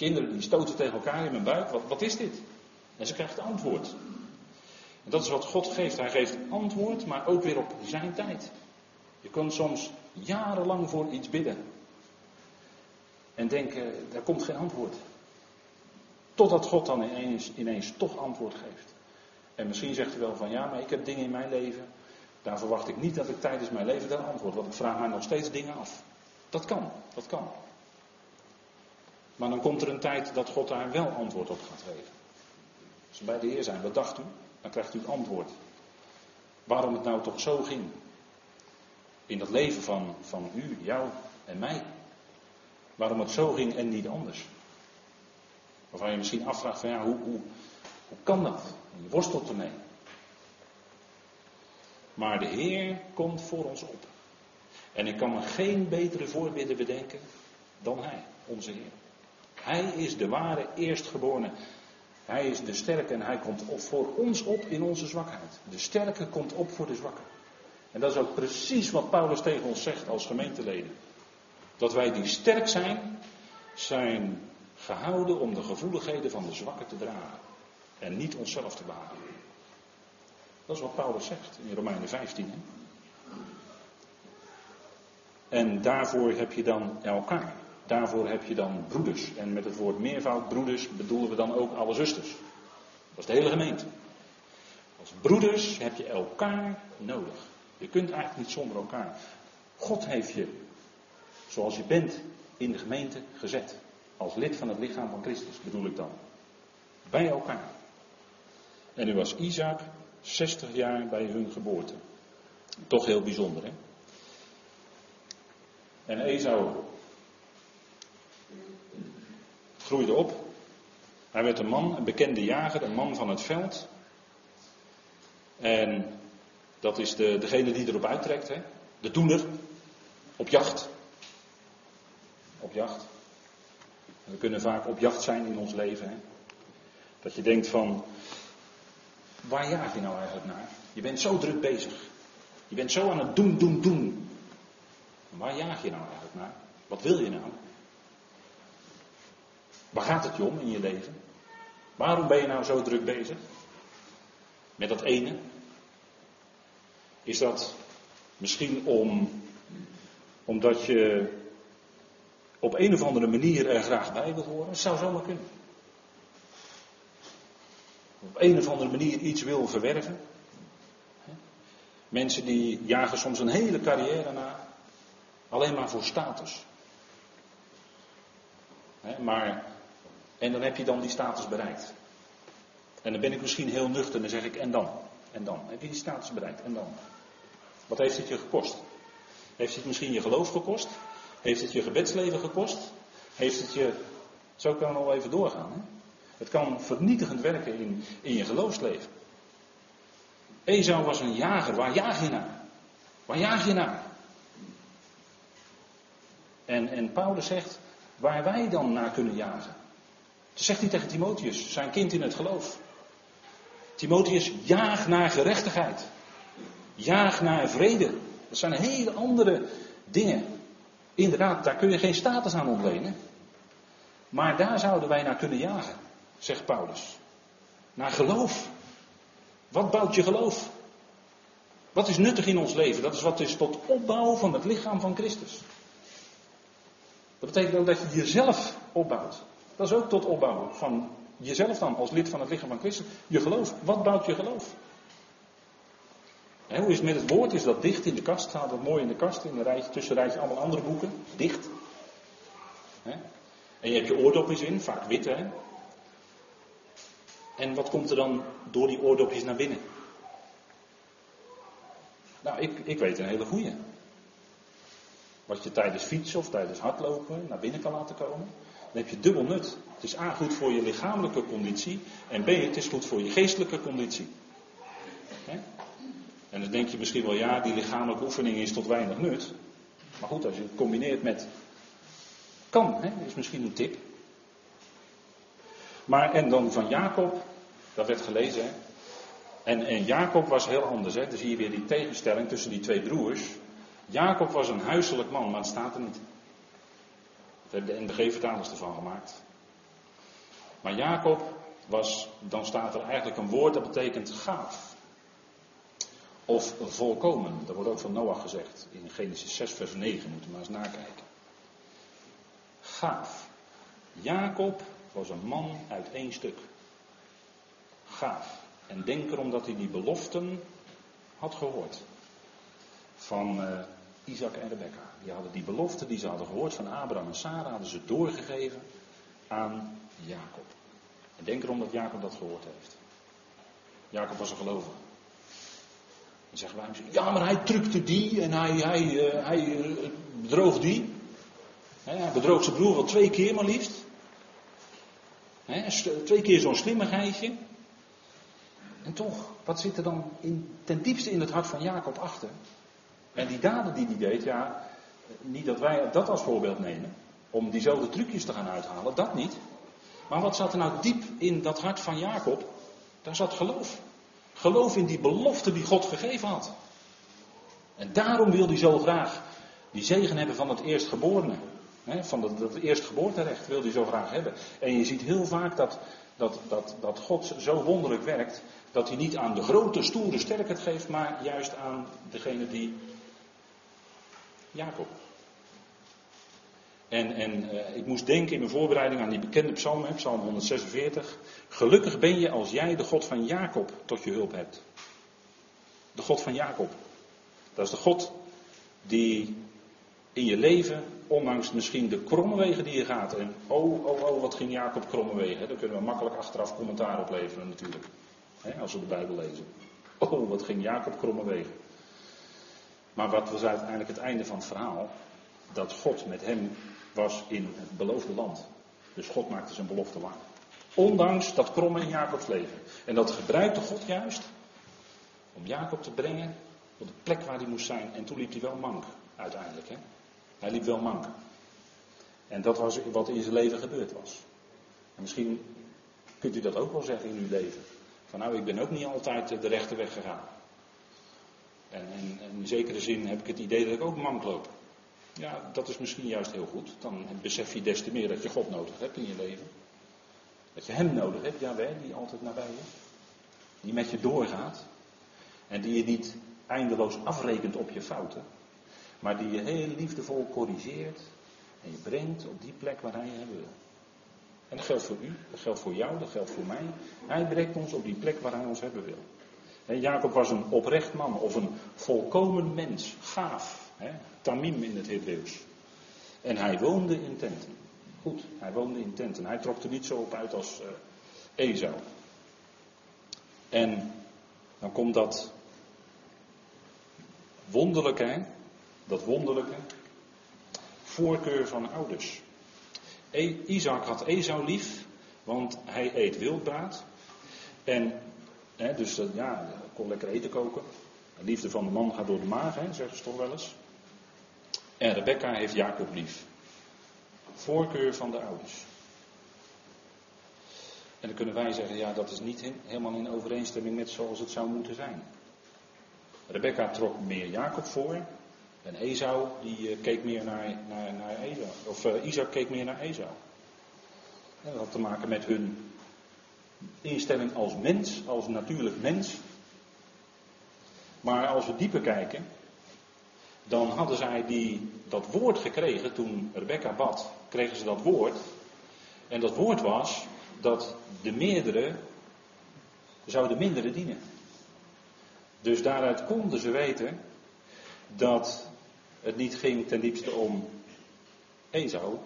Kinderen die stoten tegen elkaar in mijn buik. Wat, wat is dit? En ze krijgt antwoord. En dat is wat God geeft. Hij geeft antwoord, maar ook weer op zijn tijd. Je kunt soms jarenlang voor iets bidden. En denken, daar komt geen antwoord. Totdat God dan ineens, ineens toch antwoord geeft. En misschien zegt u wel van ja, maar ik heb dingen in mijn leven. Daar verwacht ik niet dat ik tijdens mijn leven daar antwoord. Want ik vraag mij nog steeds dingen af. Dat kan, dat kan. Maar dan komt er een tijd dat God daar wel antwoord op gaat geven. Als we bij de Heer zijn, wat dacht u? Dan krijgt u antwoord. Waarom het nou toch zo ging. In dat leven van, van u, jou en mij. Waarom het zo ging en niet anders. Waarvan je misschien afvraagt van ja, hoe, hoe, hoe kan dat? je worstelt ermee. Maar de Heer komt voor ons op. En ik kan me geen betere voorbeelden bedenken dan Hij, onze Heer. Hij is de ware eerstgeborene. Hij is de sterke en hij komt op voor ons op in onze zwakheid. De sterke komt op voor de zwakke. En dat is ook precies wat Paulus tegen ons zegt als gemeenteleden. Dat wij die sterk zijn, zijn gehouden om de gevoeligheden van de zwakke te dragen. En niet onszelf te behagen. Dat is wat Paulus zegt in Romeinen 15. Hè? En daarvoor heb je dan elkaar. Daarvoor heb je dan broeders. En met het woord meervoud broeders bedoelen we dan ook alle zusters. Dat is de hele gemeente. Als broeders heb je elkaar nodig. Je kunt eigenlijk niet zonder elkaar. God heeft je, zoals je bent, in de gemeente gezet. Als lid van het lichaam van Christus bedoel ik dan. Bij elkaar. En nu was Isaac 60 jaar bij hun geboorte. Toch heel bijzonder, hè? En Esau groeide op. Hij werd een man, een bekende jager, een man van het veld. En dat is de, degene die erop uittrekt, hè? de doener, op jacht. Op jacht. we kunnen vaak op jacht zijn in ons leven. Hè? Dat je denkt van, waar jaag je nou eigenlijk naar? Je bent zo druk bezig. Je bent zo aan het doen, doen, doen. Waar jaag je nou eigenlijk naar? Wat wil je nou? Waar gaat het je om in je leven? Waarom ben je nou zo druk bezig? Met dat ene? Is dat misschien om, omdat je op een of andere manier er graag bij wil horen? Dat zou zomaar kunnen. Op een of andere manier iets wil verwerven. Mensen die jagen soms een hele carrière na. Alleen maar voor status. maar, en dan heb je dan die status bereikt. En dan ben ik misschien heel nuchter en dan zeg ik en dan. En dan heb je die status bereikt. En dan. Wat heeft het je gekost? Heeft het misschien je geloof gekost? Heeft het je gebedsleven gekost? Heeft het je. Zo kan het al even doorgaan. Hè? Het kan vernietigend werken in, in je geloofsleven. Esau was een jager. Waar jaag je naar? Waar jaag je naar? En, en Paulus zegt waar wij dan naar kunnen jagen. Dat zegt hij tegen Timotheus, zijn kind in het geloof. Timotheus, jaag naar gerechtigheid. Jaag naar vrede. Dat zijn hele andere dingen. Inderdaad, daar kun je geen status aan ontlenen. Maar daar zouden wij naar kunnen jagen, zegt Paulus. Naar geloof. Wat bouwt je geloof? Wat is nuttig in ons leven? Dat is wat is tot opbouw van het lichaam van Christus. Dat betekent ook dat je jezelf opbouwt. Dat is ook tot opbouwen van jezelf dan als lid van het lichaam van Christus. Je geloof. Wat bouwt je geloof? hoe is het met het woord? Is dat dicht in de kast? Staat dat mooi in de kast? In een rijtje, tussen rijtje allemaal andere boeken? Dicht. En je hebt je oordopjes in, vaak wit hè. En wat komt er dan door die oordopjes naar binnen? Nou, ik, ik weet een hele goeie. Wat je tijdens fietsen of tijdens hardlopen naar binnen kan laten komen. Dan heb je dubbel nut. Het is A goed voor je lichamelijke conditie. En B het is goed voor je geestelijke conditie. En dan denk je misschien wel, ja, die lichamelijke oefening is tot weinig nut. Maar goed, als je het combineert met. Kan, is misschien een tip. Maar en dan van Jacob, dat werd gelezen. Hè? En, en Jacob was heel anders. Hè? Dan zie je weer die tegenstelling tussen die twee broers. Jacob was een huiselijk man, maar het staat er niet. Dat hebben de NBG-vertalers ervan gemaakt. Maar Jacob was, dan staat er eigenlijk een woord dat betekent gaaf. Of volkomen. Dat wordt ook van Noach gezegd. In Genesis 6, vers 9, moeten we maar eens nakijken. Gaaf. Jacob was een man uit één stuk. Gaaf. En denk erom dat hij die beloften had gehoord. Van uh, Isaac en Rebecca. Die hadden die belofte die ze hadden gehoord van Abraham en Sarah, hadden ze doorgegeven aan Jacob. En denk erom dat Jacob dat gehoord heeft. Jacob was een gelovige. Dan zeggen wij hem, ja maar hij trukte die en hij, hij, uh, hij uh, bedroog die. hij bedroog zijn broer wel twee keer maar liefst. twee keer zo'n slimmigheidje. En toch, wat zit er dan in, ten diepste in het hart van Jacob achter? En die daden die hij deed, ja, niet dat wij dat als voorbeeld nemen, om diezelfde trucjes te gaan uithalen, dat niet. Maar wat zat er nou diep in dat hart van Jacob? Daar zat geloof. Geloof in die belofte die God gegeven had. En daarom wil hij zo graag die zegen hebben van het eerstgeborene. van dat, dat eerstgeboorterecht wil hij zo graag hebben. En je ziet heel vaak dat, dat, dat, dat God zo wonderlijk werkt, Dat hij niet aan de grote, stoere sterk het geeft, maar juist aan degene die Jacob. En, en uh, ik moest denken in mijn voorbereiding aan die bekende psalm, hè, psalm 146. Gelukkig ben je als jij de God van Jacob tot je hulp hebt. De God van Jacob. Dat is de God die in je leven, ondanks misschien de kromme wegen die je gaat. En oh, oh, oh, wat ging Jacob kromme wegen. Daar kunnen we makkelijk achteraf commentaar op leveren natuurlijk. Hè, als we de Bijbel lezen. Oh, wat ging Jacob kromme wegen. Maar wat was uiteindelijk het einde van het verhaal? Dat God met hem was in het beloofde land. Dus God maakte zijn belofte waar. Ondanks dat kromme in Jacobs leven. En dat gebruikte God juist om Jacob te brengen op de plek waar hij moest zijn. En toen liep hij wel mank, uiteindelijk. Hè? Hij liep wel mank. En dat was wat in zijn leven gebeurd was. En misschien kunt u dat ook wel zeggen in uw leven. Van nou, ik ben ook niet altijd de rechte weg gegaan. En, en, in zekere zin heb ik het idee dat ik ook mank loop. Ja, dat is misschien juist heel goed. Dan besef je des te meer dat je God nodig hebt in je leven. Dat je Hem nodig hebt, Jawel, die altijd nabij je. Die met je doorgaat. En die je niet eindeloos afrekent op je fouten. Maar die je heel liefdevol corrigeert. En je brengt op die plek waar Hij je hebben wil. En dat geldt voor u, dat geldt voor jou, dat geldt voor mij. Hij brengt ons op die plek waar Hij ons hebben wil. Jacob was een oprecht man of een volkomen mens, gaaf. Hè? Tamim in het Hebreeuws. En hij woonde in tenten. Goed, hij woonde in tenten. Hij trok er niet zo op uit als uh, Esau. En dan komt dat wonderlijke, dat wonderlijke voorkeur van ouders. E Isaac had Esau lief, want hij eet wildbraad. En, dus uh, ja, kon lekker eten koken. De liefde van de man gaat door de maag, hè, zeggen ze toch wel eens. En Rebecca heeft Jacob lief. Voorkeur van de ouders. En dan kunnen wij zeggen, ja, dat is niet helemaal in overeenstemming met zoals het zou moeten zijn. Rebecca trok meer Jacob voor. En Esau, die uh, keek meer naar, naar, naar Esau. Of uh, Isaac keek meer naar Esau. En dat had te maken met hun instelling als mens, als natuurlijk mens. Maar als we dieper kijken, dan hadden zij die, dat woord gekregen toen Rebecca bad, kregen ze dat woord. En dat woord was dat de meerdere zou de mindere dienen. Dus daaruit konden ze weten dat het niet ging ten diepste om Esau,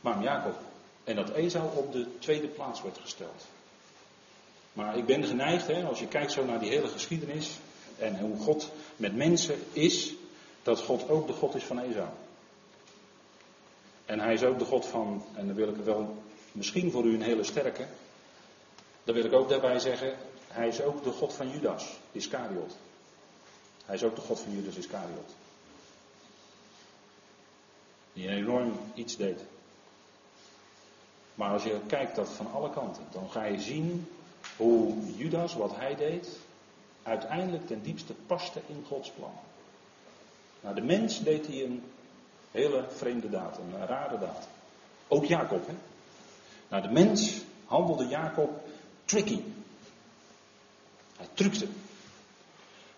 maar om Jacob. En dat Esau op de tweede plaats werd gesteld. Maar ik ben geneigd, hè, als je kijkt zo naar die hele geschiedenis, en hoe God met mensen is, dat God ook de God is van Esau. En hij is ook de God van, en dan wil ik wel misschien voor u een hele sterke, dan wil ik ook daarbij zeggen, hij is ook de God van Judas, Iscariot. Hij is ook de God van Judas Iscariot. Die enorm iets deed. Maar als je kijkt dat van alle kanten, dan ga je zien hoe Judas, wat hij deed, uiteindelijk ten diepste paste in Gods plan. Nou, de mens deed hij een hele vreemde daad, een rare daad. Ook Jacob, hè? Nou, de mens handelde Jacob tricky. Hij trukte.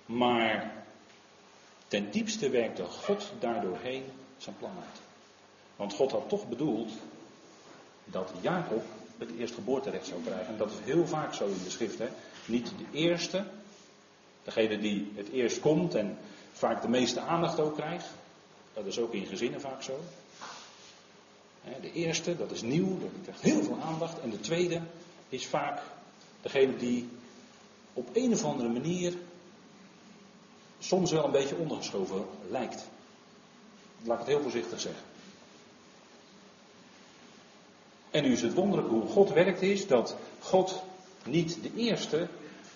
Maar ten diepste werkte God daardoorheen zijn plan uit. Want God had toch bedoeld dat Jacob het eerstgeboorterecht zou krijgen. En dat is heel vaak zo in de schrift. Hè? Niet de eerste, Degene die het eerst komt en vaak de meeste aandacht ook krijgt. Dat is ook in gezinnen vaak zo. De eerste, dat is nieuw, dat krijgt heel veel aandacht. En de tweede is vaak degene die op een of andere manier soms wel een beetje ondergeschoven lijkt. Laat ik het heel voorzichtig zeggen. En nu is het wonderlijk hoe God werkt is dat God niet de eerste,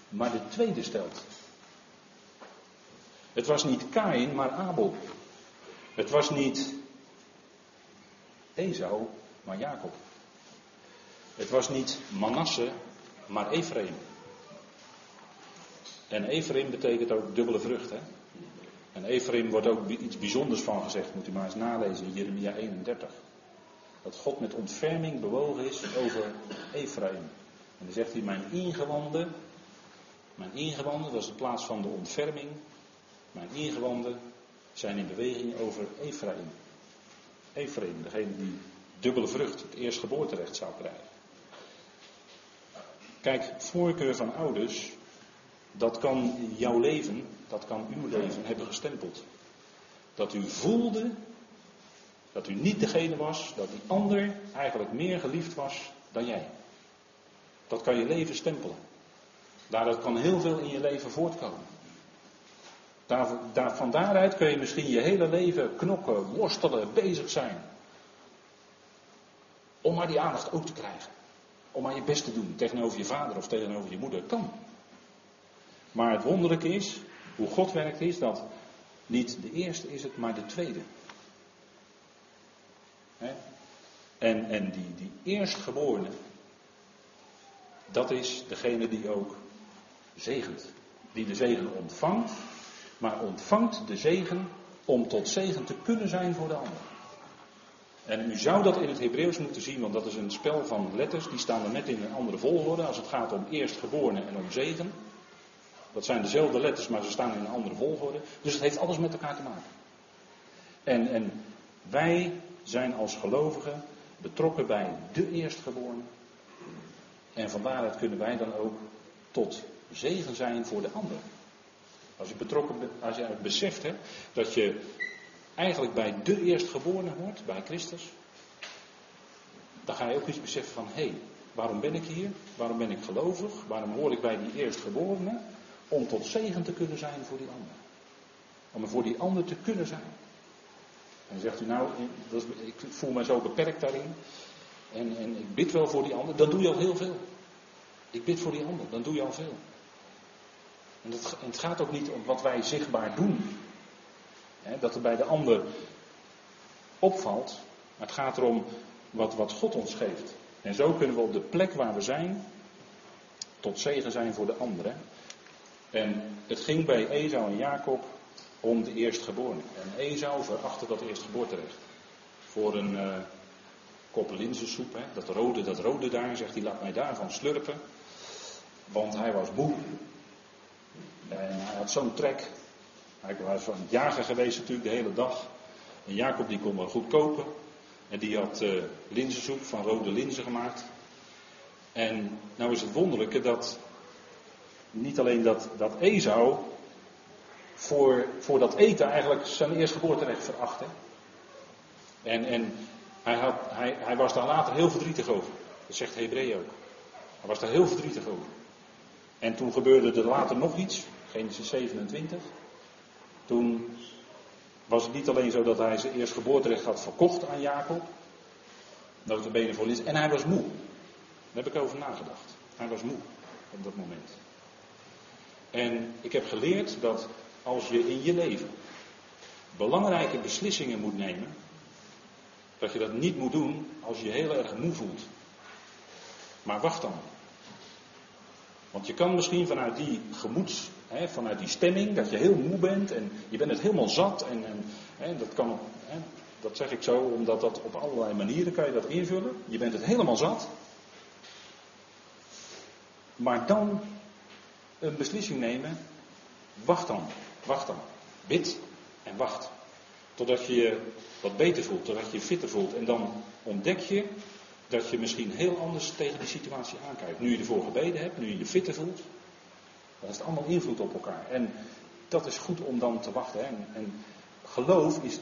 maar de tweede stelt. Het was niet Kain, maar Abel. Het was niet Esau, maar Jacob. Het was niet Manasse, maar Ephraim. En Ephraim betekent ook dubbele vrucht. Hè? En Ephraim wordt ook iets bijzonders van gezegd, moet u maar eens nalezen in Jeremia 31. Dat God met ontferming bewogen is over Ephraim. En dan zegt hij, mijn ingewanden, mijn ingewanden, dat is de plaats van de ontferming. Mijn ingewanden zijn in beweging over Ephraim. Ephraim, degene die dubbele vrucht, het eerstgeboorterecht zou krijgen. Kijk, voorkeur van ouders, dat kan jouw leven, dat kan uw leven hebben gestempeld. Dat u voelde dat u niet degene was, dat die ander eigenlijk meer geliefd was dan jij. Dat kan je leven stempelen. Daaruit kan heel veel in je leven voortkomen. Daar, van daaruit kun je misschien je hele leven knokken, worstelen, bezig zijn. Om maar die aandacht ook te krijgen. Om maar je best te doen tegenover je vader of tegenover je moeder. Kan. Maar het wonderlijke is, hoe God werkt is dat niet de eerste is het, maar de tweede. En, en die, die eerstgeborene, dat is degene die ook zegent. Die de zegen ontvangt, maar ontvangt de zegen om tot zegen te kunnen zijn voor de ander. En u zou dat in het Hebreeuws moeten zien, want dat is een spel van letters, die staan er net in een andere volgorde als het gaat om eerstgeborene en om zegen. Dat zijn dezelfde letters, maar ze staan in een andere volgorde. Dus het heeft alles met elkaar te maken. En, en wij zijn als gelovigen betrokken bij de eerstgeborene. En van daaruit kunnen wij dan ook tot zegen zijn voor de ander. Als je betrokken als je beseft hè, dat je eigenlijk bij de eerstgeborene hoort, bij Christus, dan ga je ook eens beseffen van hé, hey, waarom ben ik hier? Waarom ben ik gelovig? Waarom hoor ik bij die eerstgeborene? Om tot zegen te kunnen zijn voor die ander. Om er voor die ander te kunnen zijn. En zegt u nou, ik voel me zo beperkt daarin. En, en ik bid wel voor die ander. Dan doe je al heel veel. Ik bid voor die ander. Dan doe je al veel. En, het gaat ook niet om wat wij zichtbaar doen. dat er bij de ander opvalt. Maar het gaat erom wat, wat God ons geeft. En zo kunnen we op de plek waar we zijn. Tot zegen zijn voor de anderen. En het ging bij Esau en Jacob om de eerstgeborene. En Esau verachtte dat eerstgeboorterecht. Voor een uh, kop linzensoep, hè, dat, rode, dat rode daar, zegt hij, laat mij daarvan slurpen. Want hij was moe. En hij had zo'n trek. Hij was van het jagen geweest natuurlijk de hele dag. En Jacob die kon wel goed kopen. En die had uh, linzensoep van rode linzen gemaakt. En nou is het wonderlijke dat niet alleen dat, dat Esau voor, voor dat eten eigenlijk zijn eerstgeboorterecht verachtte. En, en hij, had, hij, hij was daar later heel verdrietig over. Dat zegt Hebreeën ook. Hij was daar heel verdrietig over. En toen gebeurde er later nog iets, Genesis 27. Toen was het niet alleen zo dat hij zijn eerstgeboorterecht had verkocht aan Jacob. Notabene voor Lins. En hij was moe. Daar heb ik over nagedacht. Hij was moe op dat moment. En ik heb geleerd dat als je in je leven belangrijke beslissingen moet nemen, dat je dat niet moet doen als je je heel erg moe voelt. Maar wacht dan. Want je kan misschien vanuit die gemoeds, hè, vanuit die stemming, dat je heel moe bent en je bent het helemaal zat. En, en hè, dat kan, hè, dat zeg ik zo omdat dat op allerlei manieren kan je dat invullen. Je bent het helemaal zat. Maar dan een beslissing nemen, wacht dan. Wacht dan. Bid en wacht. Totdat je je wat beter voelt, totdat je je fitter voelt. En dan ontdek je dat je misschien heel anders tegen die situatie aankijkt. Nu je ervoor gebeden hebt, nu je je fitter voelt. Dan is het allemaal invloed op elkaar. En dat is goed om dan te wachten. En, en geloof is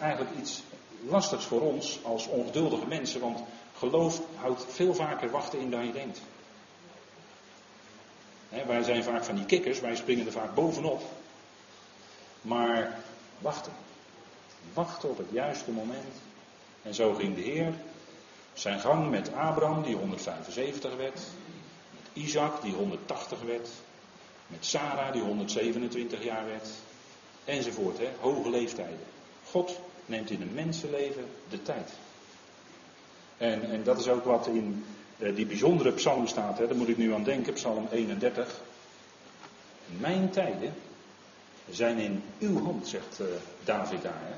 eigenlijk iets lastigs voor ons als ongeduldige mensen. Want geloof houdt veel vaker wachten in dan je denkt. wij zijn vaak van die kikkers, wij springen er vaak bovenop. Maar wachten. Wachten op het juiste moment. En zo ging de Heer zijn gang met Abraham, die 175 werd. Met Isaac, die 180 werd. Met Sarah, die 127 jaar werd. Enzovoort, hè? hoge leeftijden. God neemt in een mensenleven de tijd. En, en dat is ook wat in eh, die bijzondere psalm staat. Hè? Daar moet ik nu aan denken, psalm 31. Mijn tijden zijn in uw hand, zegt uh, David daar. Hè?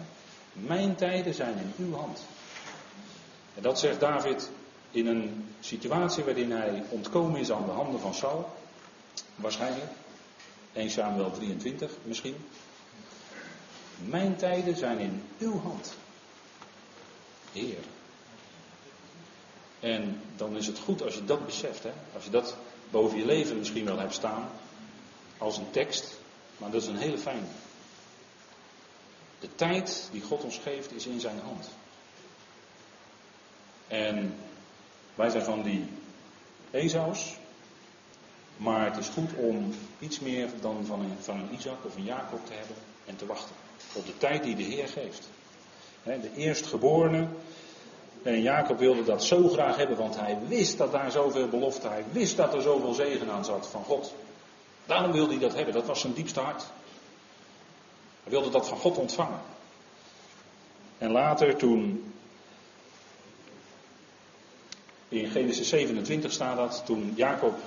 Mijn tijden zijn in uw hand. En dat zegt David in een situatie waarin hij ontkomen is aan de handen van Saul. Waarschijnlijk. 1 Samuel 23 misschien. Mijn tijden zijn in uw hand. Heer. En dan is het goed als je dat beseft. Hè? Als je dat boven je leven misschien wel hebt staan. Als een tekst. Maar dat is een hele fijne. De tijd die God ons geeft is in zijn hand. En wij zijn van die Ezaus. Maar het is goed om iets meer dan van een, van een Isaac of een Jacob te hebben en te wachten. Op de tijd die de Heer geeft. De eerstgeborene. En Jacob wilde dat zo graag hebben, want hij wist dat daar zoveel belofte, hij wist dat er zoveel zegen aan zat van God. Daarom wilde hij dat hebben, dat was zijn diepste hart. Hij wilde dat van God ontvangen. En later toen, in Genesis 27 staat dat, toen Jacob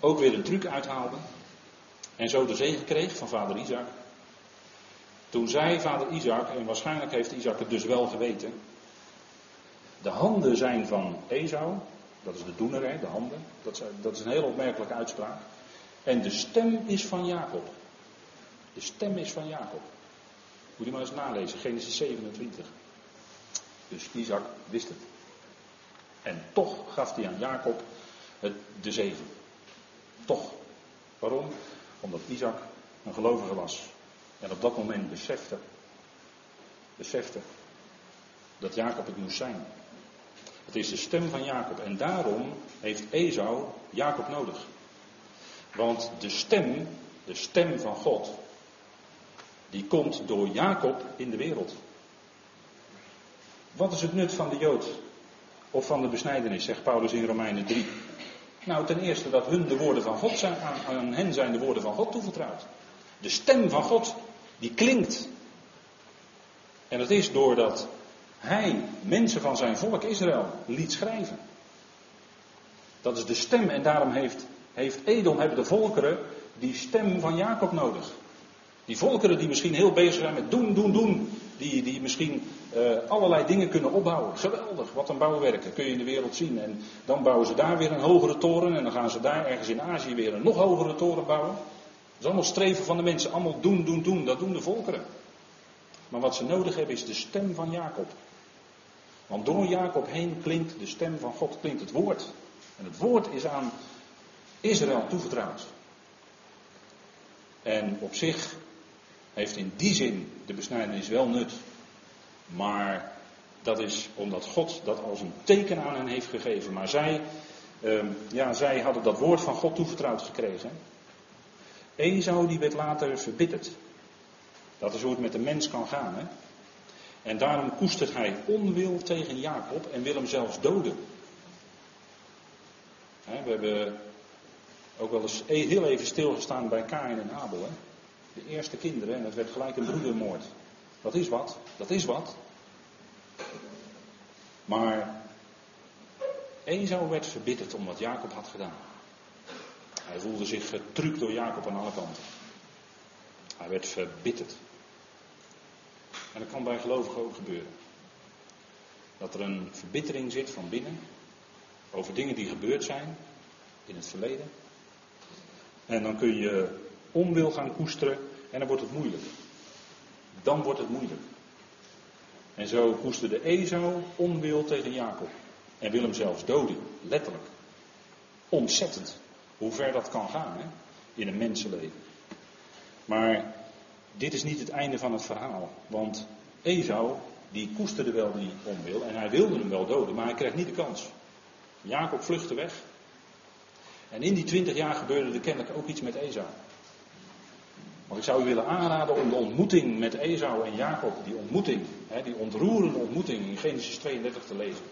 ook weer een truc uithaalde en zo de zegen kreeg van vader Isaac. Toen zei vader Isaac, en waarschijnlijk heeft Isaac het dus wel geweten, de handen zijn van Esau, dat is de doener, hè, de handen, dat is, dat is een heel opmerkelijke uitspraak. En de stem is van Jacob. De stem is van Jacob. Moet je maar eens nalezen, Genesis 27. Dus Isaac wist het. En toch gaf hij aan Jacob het, de zegen. Toch. Waarom? Omdat Isaac een gelovige was. En op dat moment besefte, besefte dat Jacob het moest zijn. Het is de stem van Jacob. En daarom heeft Esau Jacob nodig. Want de stem, de stem van God, die komt door Jacob in de wereld. Wat is het nut van de Jood of van de besnijdenis, zegt Paulus in Romeinen 3. Nou, ten eerste dat hun de woorden van God zijn, aan, hen zijn de woorden van God toevertrouwd. De stem van God, die klinkt. En dat is doordat hij mensen van zijn volk Israël liet schrijven. Dat is de stem en daarom heeft, heeft Edom, hebben de volkeren die stem van Jacob nodig. Die volkeren die misschien heel bezig zijn met doen, doen, doen. Die, die misschien uh, allerlei dingen kunnen opbouwen. Geweldig, wat een bouwwerken kun je in de wereld zien. En dan bouwen ze daar weer een hogere toren. En dan gaan ze daar ergens in Azië weer een nog hogere toren bouwen. Dat is allemaal streven van de mensen. Allemaal doen, doen, doen. Dat doen de volkeren. Maar wat ze nodig hebben is de stem van Jacob. Want door Jacob heen klinkt de stem van God, klinkt het woord. En het woord is aan Israël toevertrouwd. En op zich heeft in die zin de besnijdenis wel nut. Maar dat is omdat God dat als een teken aan hen heeft gegeven. Maar zij, uh, ja, zij hadden dat woord van God toevertrouwd gekregen. Esau die werd later verbitterd. Dat is hoe het met de mens kan gaan. Hè? En daarom koestert hij onwil tegen Jacob en wil hem zelfs doden. we hebben ook wel eens e- heel even stilgestaan bij Kain en Abel. De eerste kinderen en het werd gelijk een broedermoord. Dat is wat, dat is wat. Maar Esau werd verbitterd om wat Jacob had gedaan. Hij voelde zich getrukt door Jacob aan alle kanten. Hij werd verbitterd. En dat kan bij gelovigen ook gebeuren. Dat er een verbittering zit van binnen over dingen die gebeurd zijn in het verleden. En dan kun je onwil gaan koesteren en dan wordt het moeilijk. Dan wordt het moeilijk. En zo koesterde Esau onwil tegen Jacob. En wil hem zelfs doden, letterlijk. Ontzettend. Hoe ver dat kan gaan hè? in een mensenleven. Maar dit is niet het einde van het verhaal. Want Esau, die koesterde wel die onwil en hij wilde hem wel doden, maar hij kreeg niet de kans. Jacob vluchtte weg. En in die twintig jaar gebeurde er kennelijk ook iets met Esau. Maar ik zou u willen aanraden om de ontmoeting met Esau en Jacob, die ontmoeting, hè, die ontroerende ontmoeting in Genesis 32 te lezen.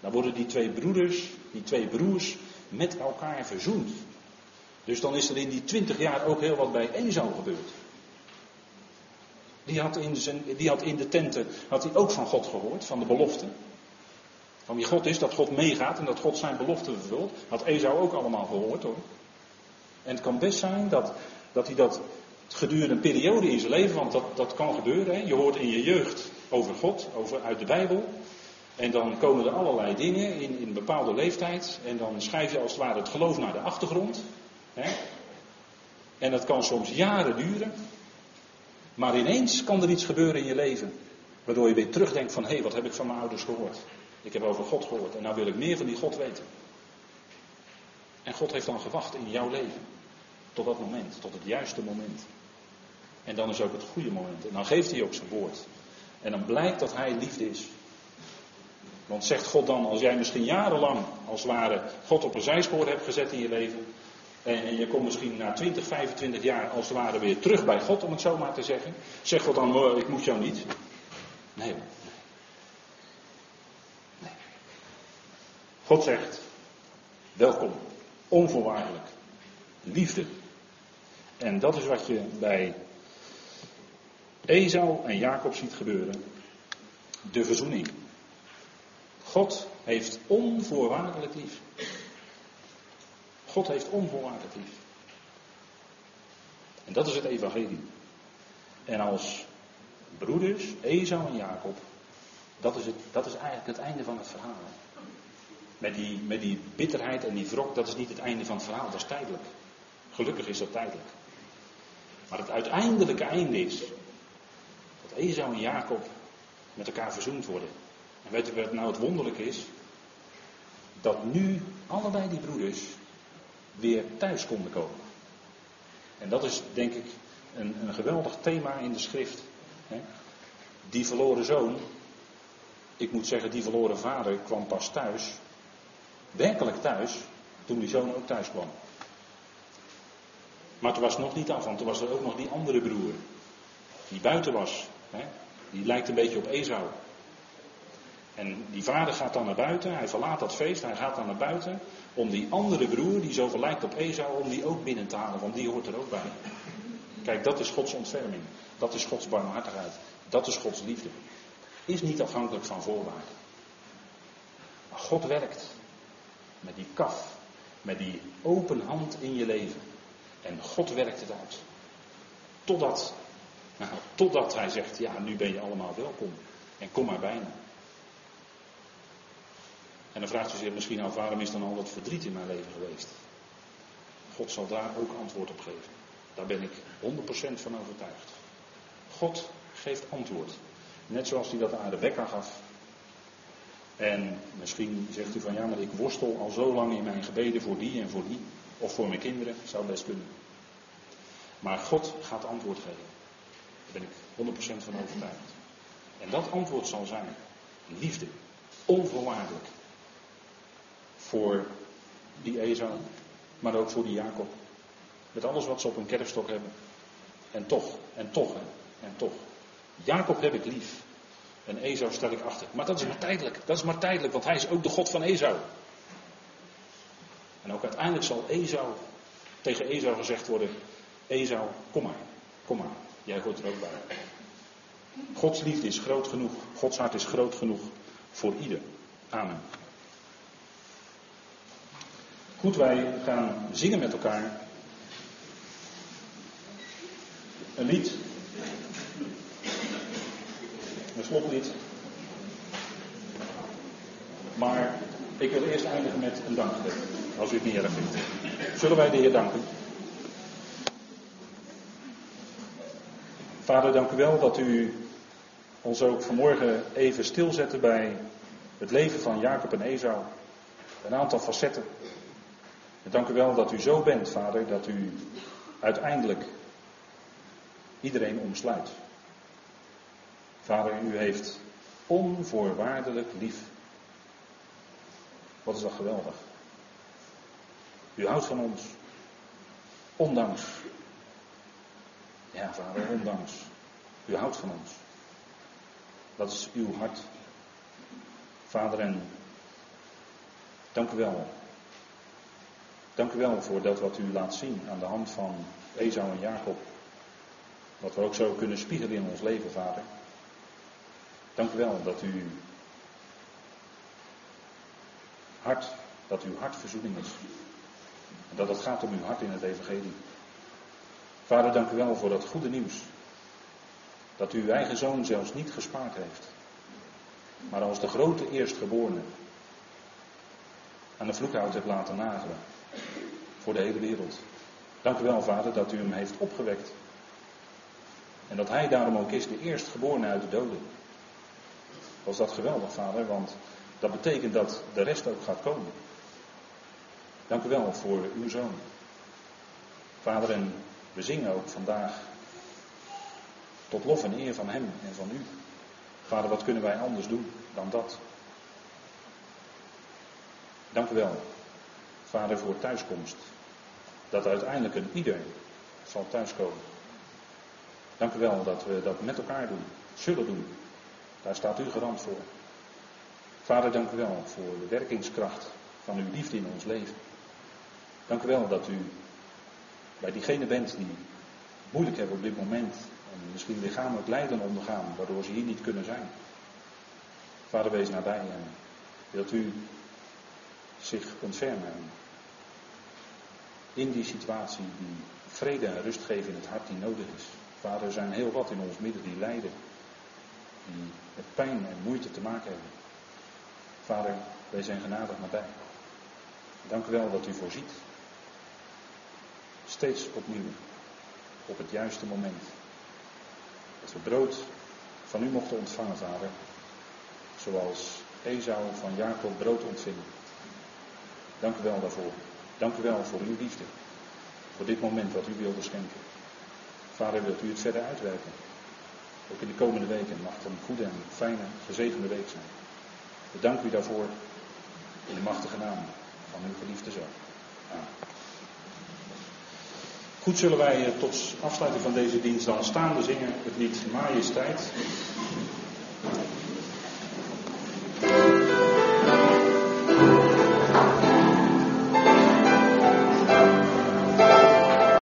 Dan worden die twee broeders, die twee broers, met elkaar verzoend. Dus dan is er in die twintig jaar ook heel wat bij Esau gebeurd. Die had, in zijn, die had in de tenten had hij ook van God gehoord, van de belofte. Van wie God is, dat God meegaat en dat God zijn belofte vervult. Had Esau ook allemaal gehoord hoor. En het kan best zijn dat, dat hij dat gedurende een periode in zijn leven, want dat, dat kan gebeuren. Je hoort in je jeugd over God, over, uit de Bijbel. En dan komen er allerlei dingen in, in een bepaalde leeftijd. En dan schrijf je als het ware het geloof naar de achtergrond. Hè? En dat kan soms jaren duren. Maar ineens kan er iets gebeuren in je leven. Waardoor je weer terugdenkt van hé, hey, wat heb ik van mijn ouders gehoord? Ik heb over God gehoord en nou wil ik meer van die God weten. En God heeft dan gewacht in jouw leven. Tot dat moment, tot het juiste moment. En dan is ook het goede moment. En dan geeft hij ook zijn woord. En dan blijkt dat hij liefde is. Want zegt God dan, als jij misschien jarenlang als het ware God op een zijspoor hebt gezet in je leven. En, je komt misschien na 20, 25 jaar als het ware weer terug bij God, om het zo maar te zeggen. Zegt God dan, ik moet jou niet. Nee Nee. God zegt, welkom, onvoorwaardelijk, liefde. En dat is wat je bij Esau en Jacob ziet gebeuren. De verzoening. God heeft onvoorwaardelijk lief. God heeft onvoorwaardelijk lief. En dat is het evangelie. En als broeders, Esau en Jacob, dat is, het, dat is eigenlijk het einde van het verhaal. Met die, met die bitterheid en die wrok, dat is niet het einde van het verhaal, dat is tijdelijk. Gelukkig is dat tijdelijk. Maar het uiteindelijke einde is dat Esau en Jacob met elkaar verzoend worden. En weet je wat nou het wonderlijke is? Dat nu allebei die broeders weer thuis konden komen. En dat is denk ik een, een geweldig thema in de schrift. Die verloren zoon, ik moet zeggen, die verloren vader kwam pas thuis, werkelijk thuis, toen die zoon ook thuis kwam. Maar toen was nog niet af, want toen was er ook nog die andere broer, die buiten was. Die lijkt een beetje op Esau. En die vader gaat dan naar buiten, hij verlaat dat feest, hij gaat dan naar buiten om die andere broer, die zoveel lijkt op Esau, om die ook binnen te halen, want die hoort er ook bij. Kijk, dat is Gods ontferming, dat is Gods barmhartigheid, dat is Gods liefde. Is niet afhankelijk van voorwaarden. Maar God werkt met die kaf, met die open hand in je leven. En God werkt het uit. Totdat, nou, totdat hij zegt, ja, nu ben je allemaal welkom. En kom maar bijna. En dan vraagt u zich misschien af, waarom is dan al dat verdriet in mijn leven geweest? God zal daar ook antwoord op geven. Daar ben ik 100% van overtuigd. God geeft antwoord. Net zoals hij dat aan Rebecca gaf. En misschien zegt u van ja, maar ik worstel al zo lang in mijn gebeden voor die en voor die. Of voor mijn kinderen, zou best kunnen. Maar God gaat antwoord geven. Daar ben ik 100% van overtuigd. En dat antwoord zal zijn liefde. Onvoorwaardelijk voor die Esau, maar ook voor die Jacob. Met alles wat ze op hun kerfstok hebben. En toch, en toch, en toch. Jacob heb ik lief. En Esau stel ik achter. Maar dat is maar tijdelijk. Dat is maar tijdelijk, want hij is ook de God van Esau. En ook uiteindelijk zal Esau, tegen Esau gezegd worden: Esau, kom maar, kom maar. Jij hoort er ook bij. Gods liefde is groot genoeg. Gods hart is groot genoeg voor ieder. Amen. Goed, wij gaan zingen met elkaar. Een lied. Een sloplied. Maar ik wil eerst eindigen met een dankgebed. Als u het niet erg vindt. Zullen wij de Heer danken? Vader, dank u wel dat u ons ook vanmorgen even stilzette bij het leven van Jacob en Esau. Een aantal facetten dank u wel dat u zo bent, vader, dat u uiteindelijk iedereen omsluit. Vader, u heeft onvoorwaardelijk lief. Wat is dat geweldig. U houdt van ons. Ondanks. Ja, vader, ondanks. U houdt van ons. Dat is uw hart. Vader, en dank u wel Dank u wel voor dat wat u laat zien aan de hand van Esau en Jacob. Wat we ook zo kunnen spiegelen in ons leven, vader. Dank u wel dat u hart, dat uw hart verzoening is. En dat het gaat om uw hart in het evangelie. Vader, dank u wel voor dat goede nieuws. Dat u uw eigen zoon zelfs niet gespaard heeft. maar als de grote eerstgeborene aan de vloekhout hebt laten nagelen voor de hele wereld. Dank u wel, Vader, dat u hem heeft opgewekt. En dat hij daarom ook is de eerstgeborene uit de doden. Was dat geweldig, Vader, want dat betekent dat de rest ook gaat komen. Dank u wel voor uw zoon. Vader, en we zingen ook vandaag tot lof en eer van hem en van u. Vader, wat kunnen wij anders doen dan dat? Dank u wel, Vader, voor thuiskomst. Dat uiteindelijk een ieder zal thuiskomen. Dank u wel dat we dat met elkaar doen, zullen doen. Daar staat u garant voor. Vader, dank u wel voor de werkingskracht van uw liefde in ons leven. Dank u wel dat u bij diegenen bent die moeilijk hebben op dit moment. En misschien lichamelijk lijden ondergaan, waardoor ze hier niet kunnen zijn. Vader, wees nabij en wilt u zich ontfermen. In die situatie die vrede en rust geven in het hart die nodig is. Vader, er zijn heel wat in ons midden die lijden. Die met pijn en moeite te maken hebben. Vader, wij zijn genadig nabij. Dank u wel dat u voorziet. Steeds opnieuw. Op het juiste moment. Dat we brood van u mochten ontvangen, vader. Zoals Esau van Jacob brood ontving. Dank u wel daarvoor. Dank u wel voor uw liefde. Voor dit moment wat u wilde schenken. Vader, wilt u het verder uitwerken? Ook in de komende weken mag het een goede en fijne, gezegende week zijn. We danken u daarvoor in de machtige naam van uw geliefde zoon. Goed zullen wij tot afsluiting van deze dienst dan staande zingen het lied Majesteit.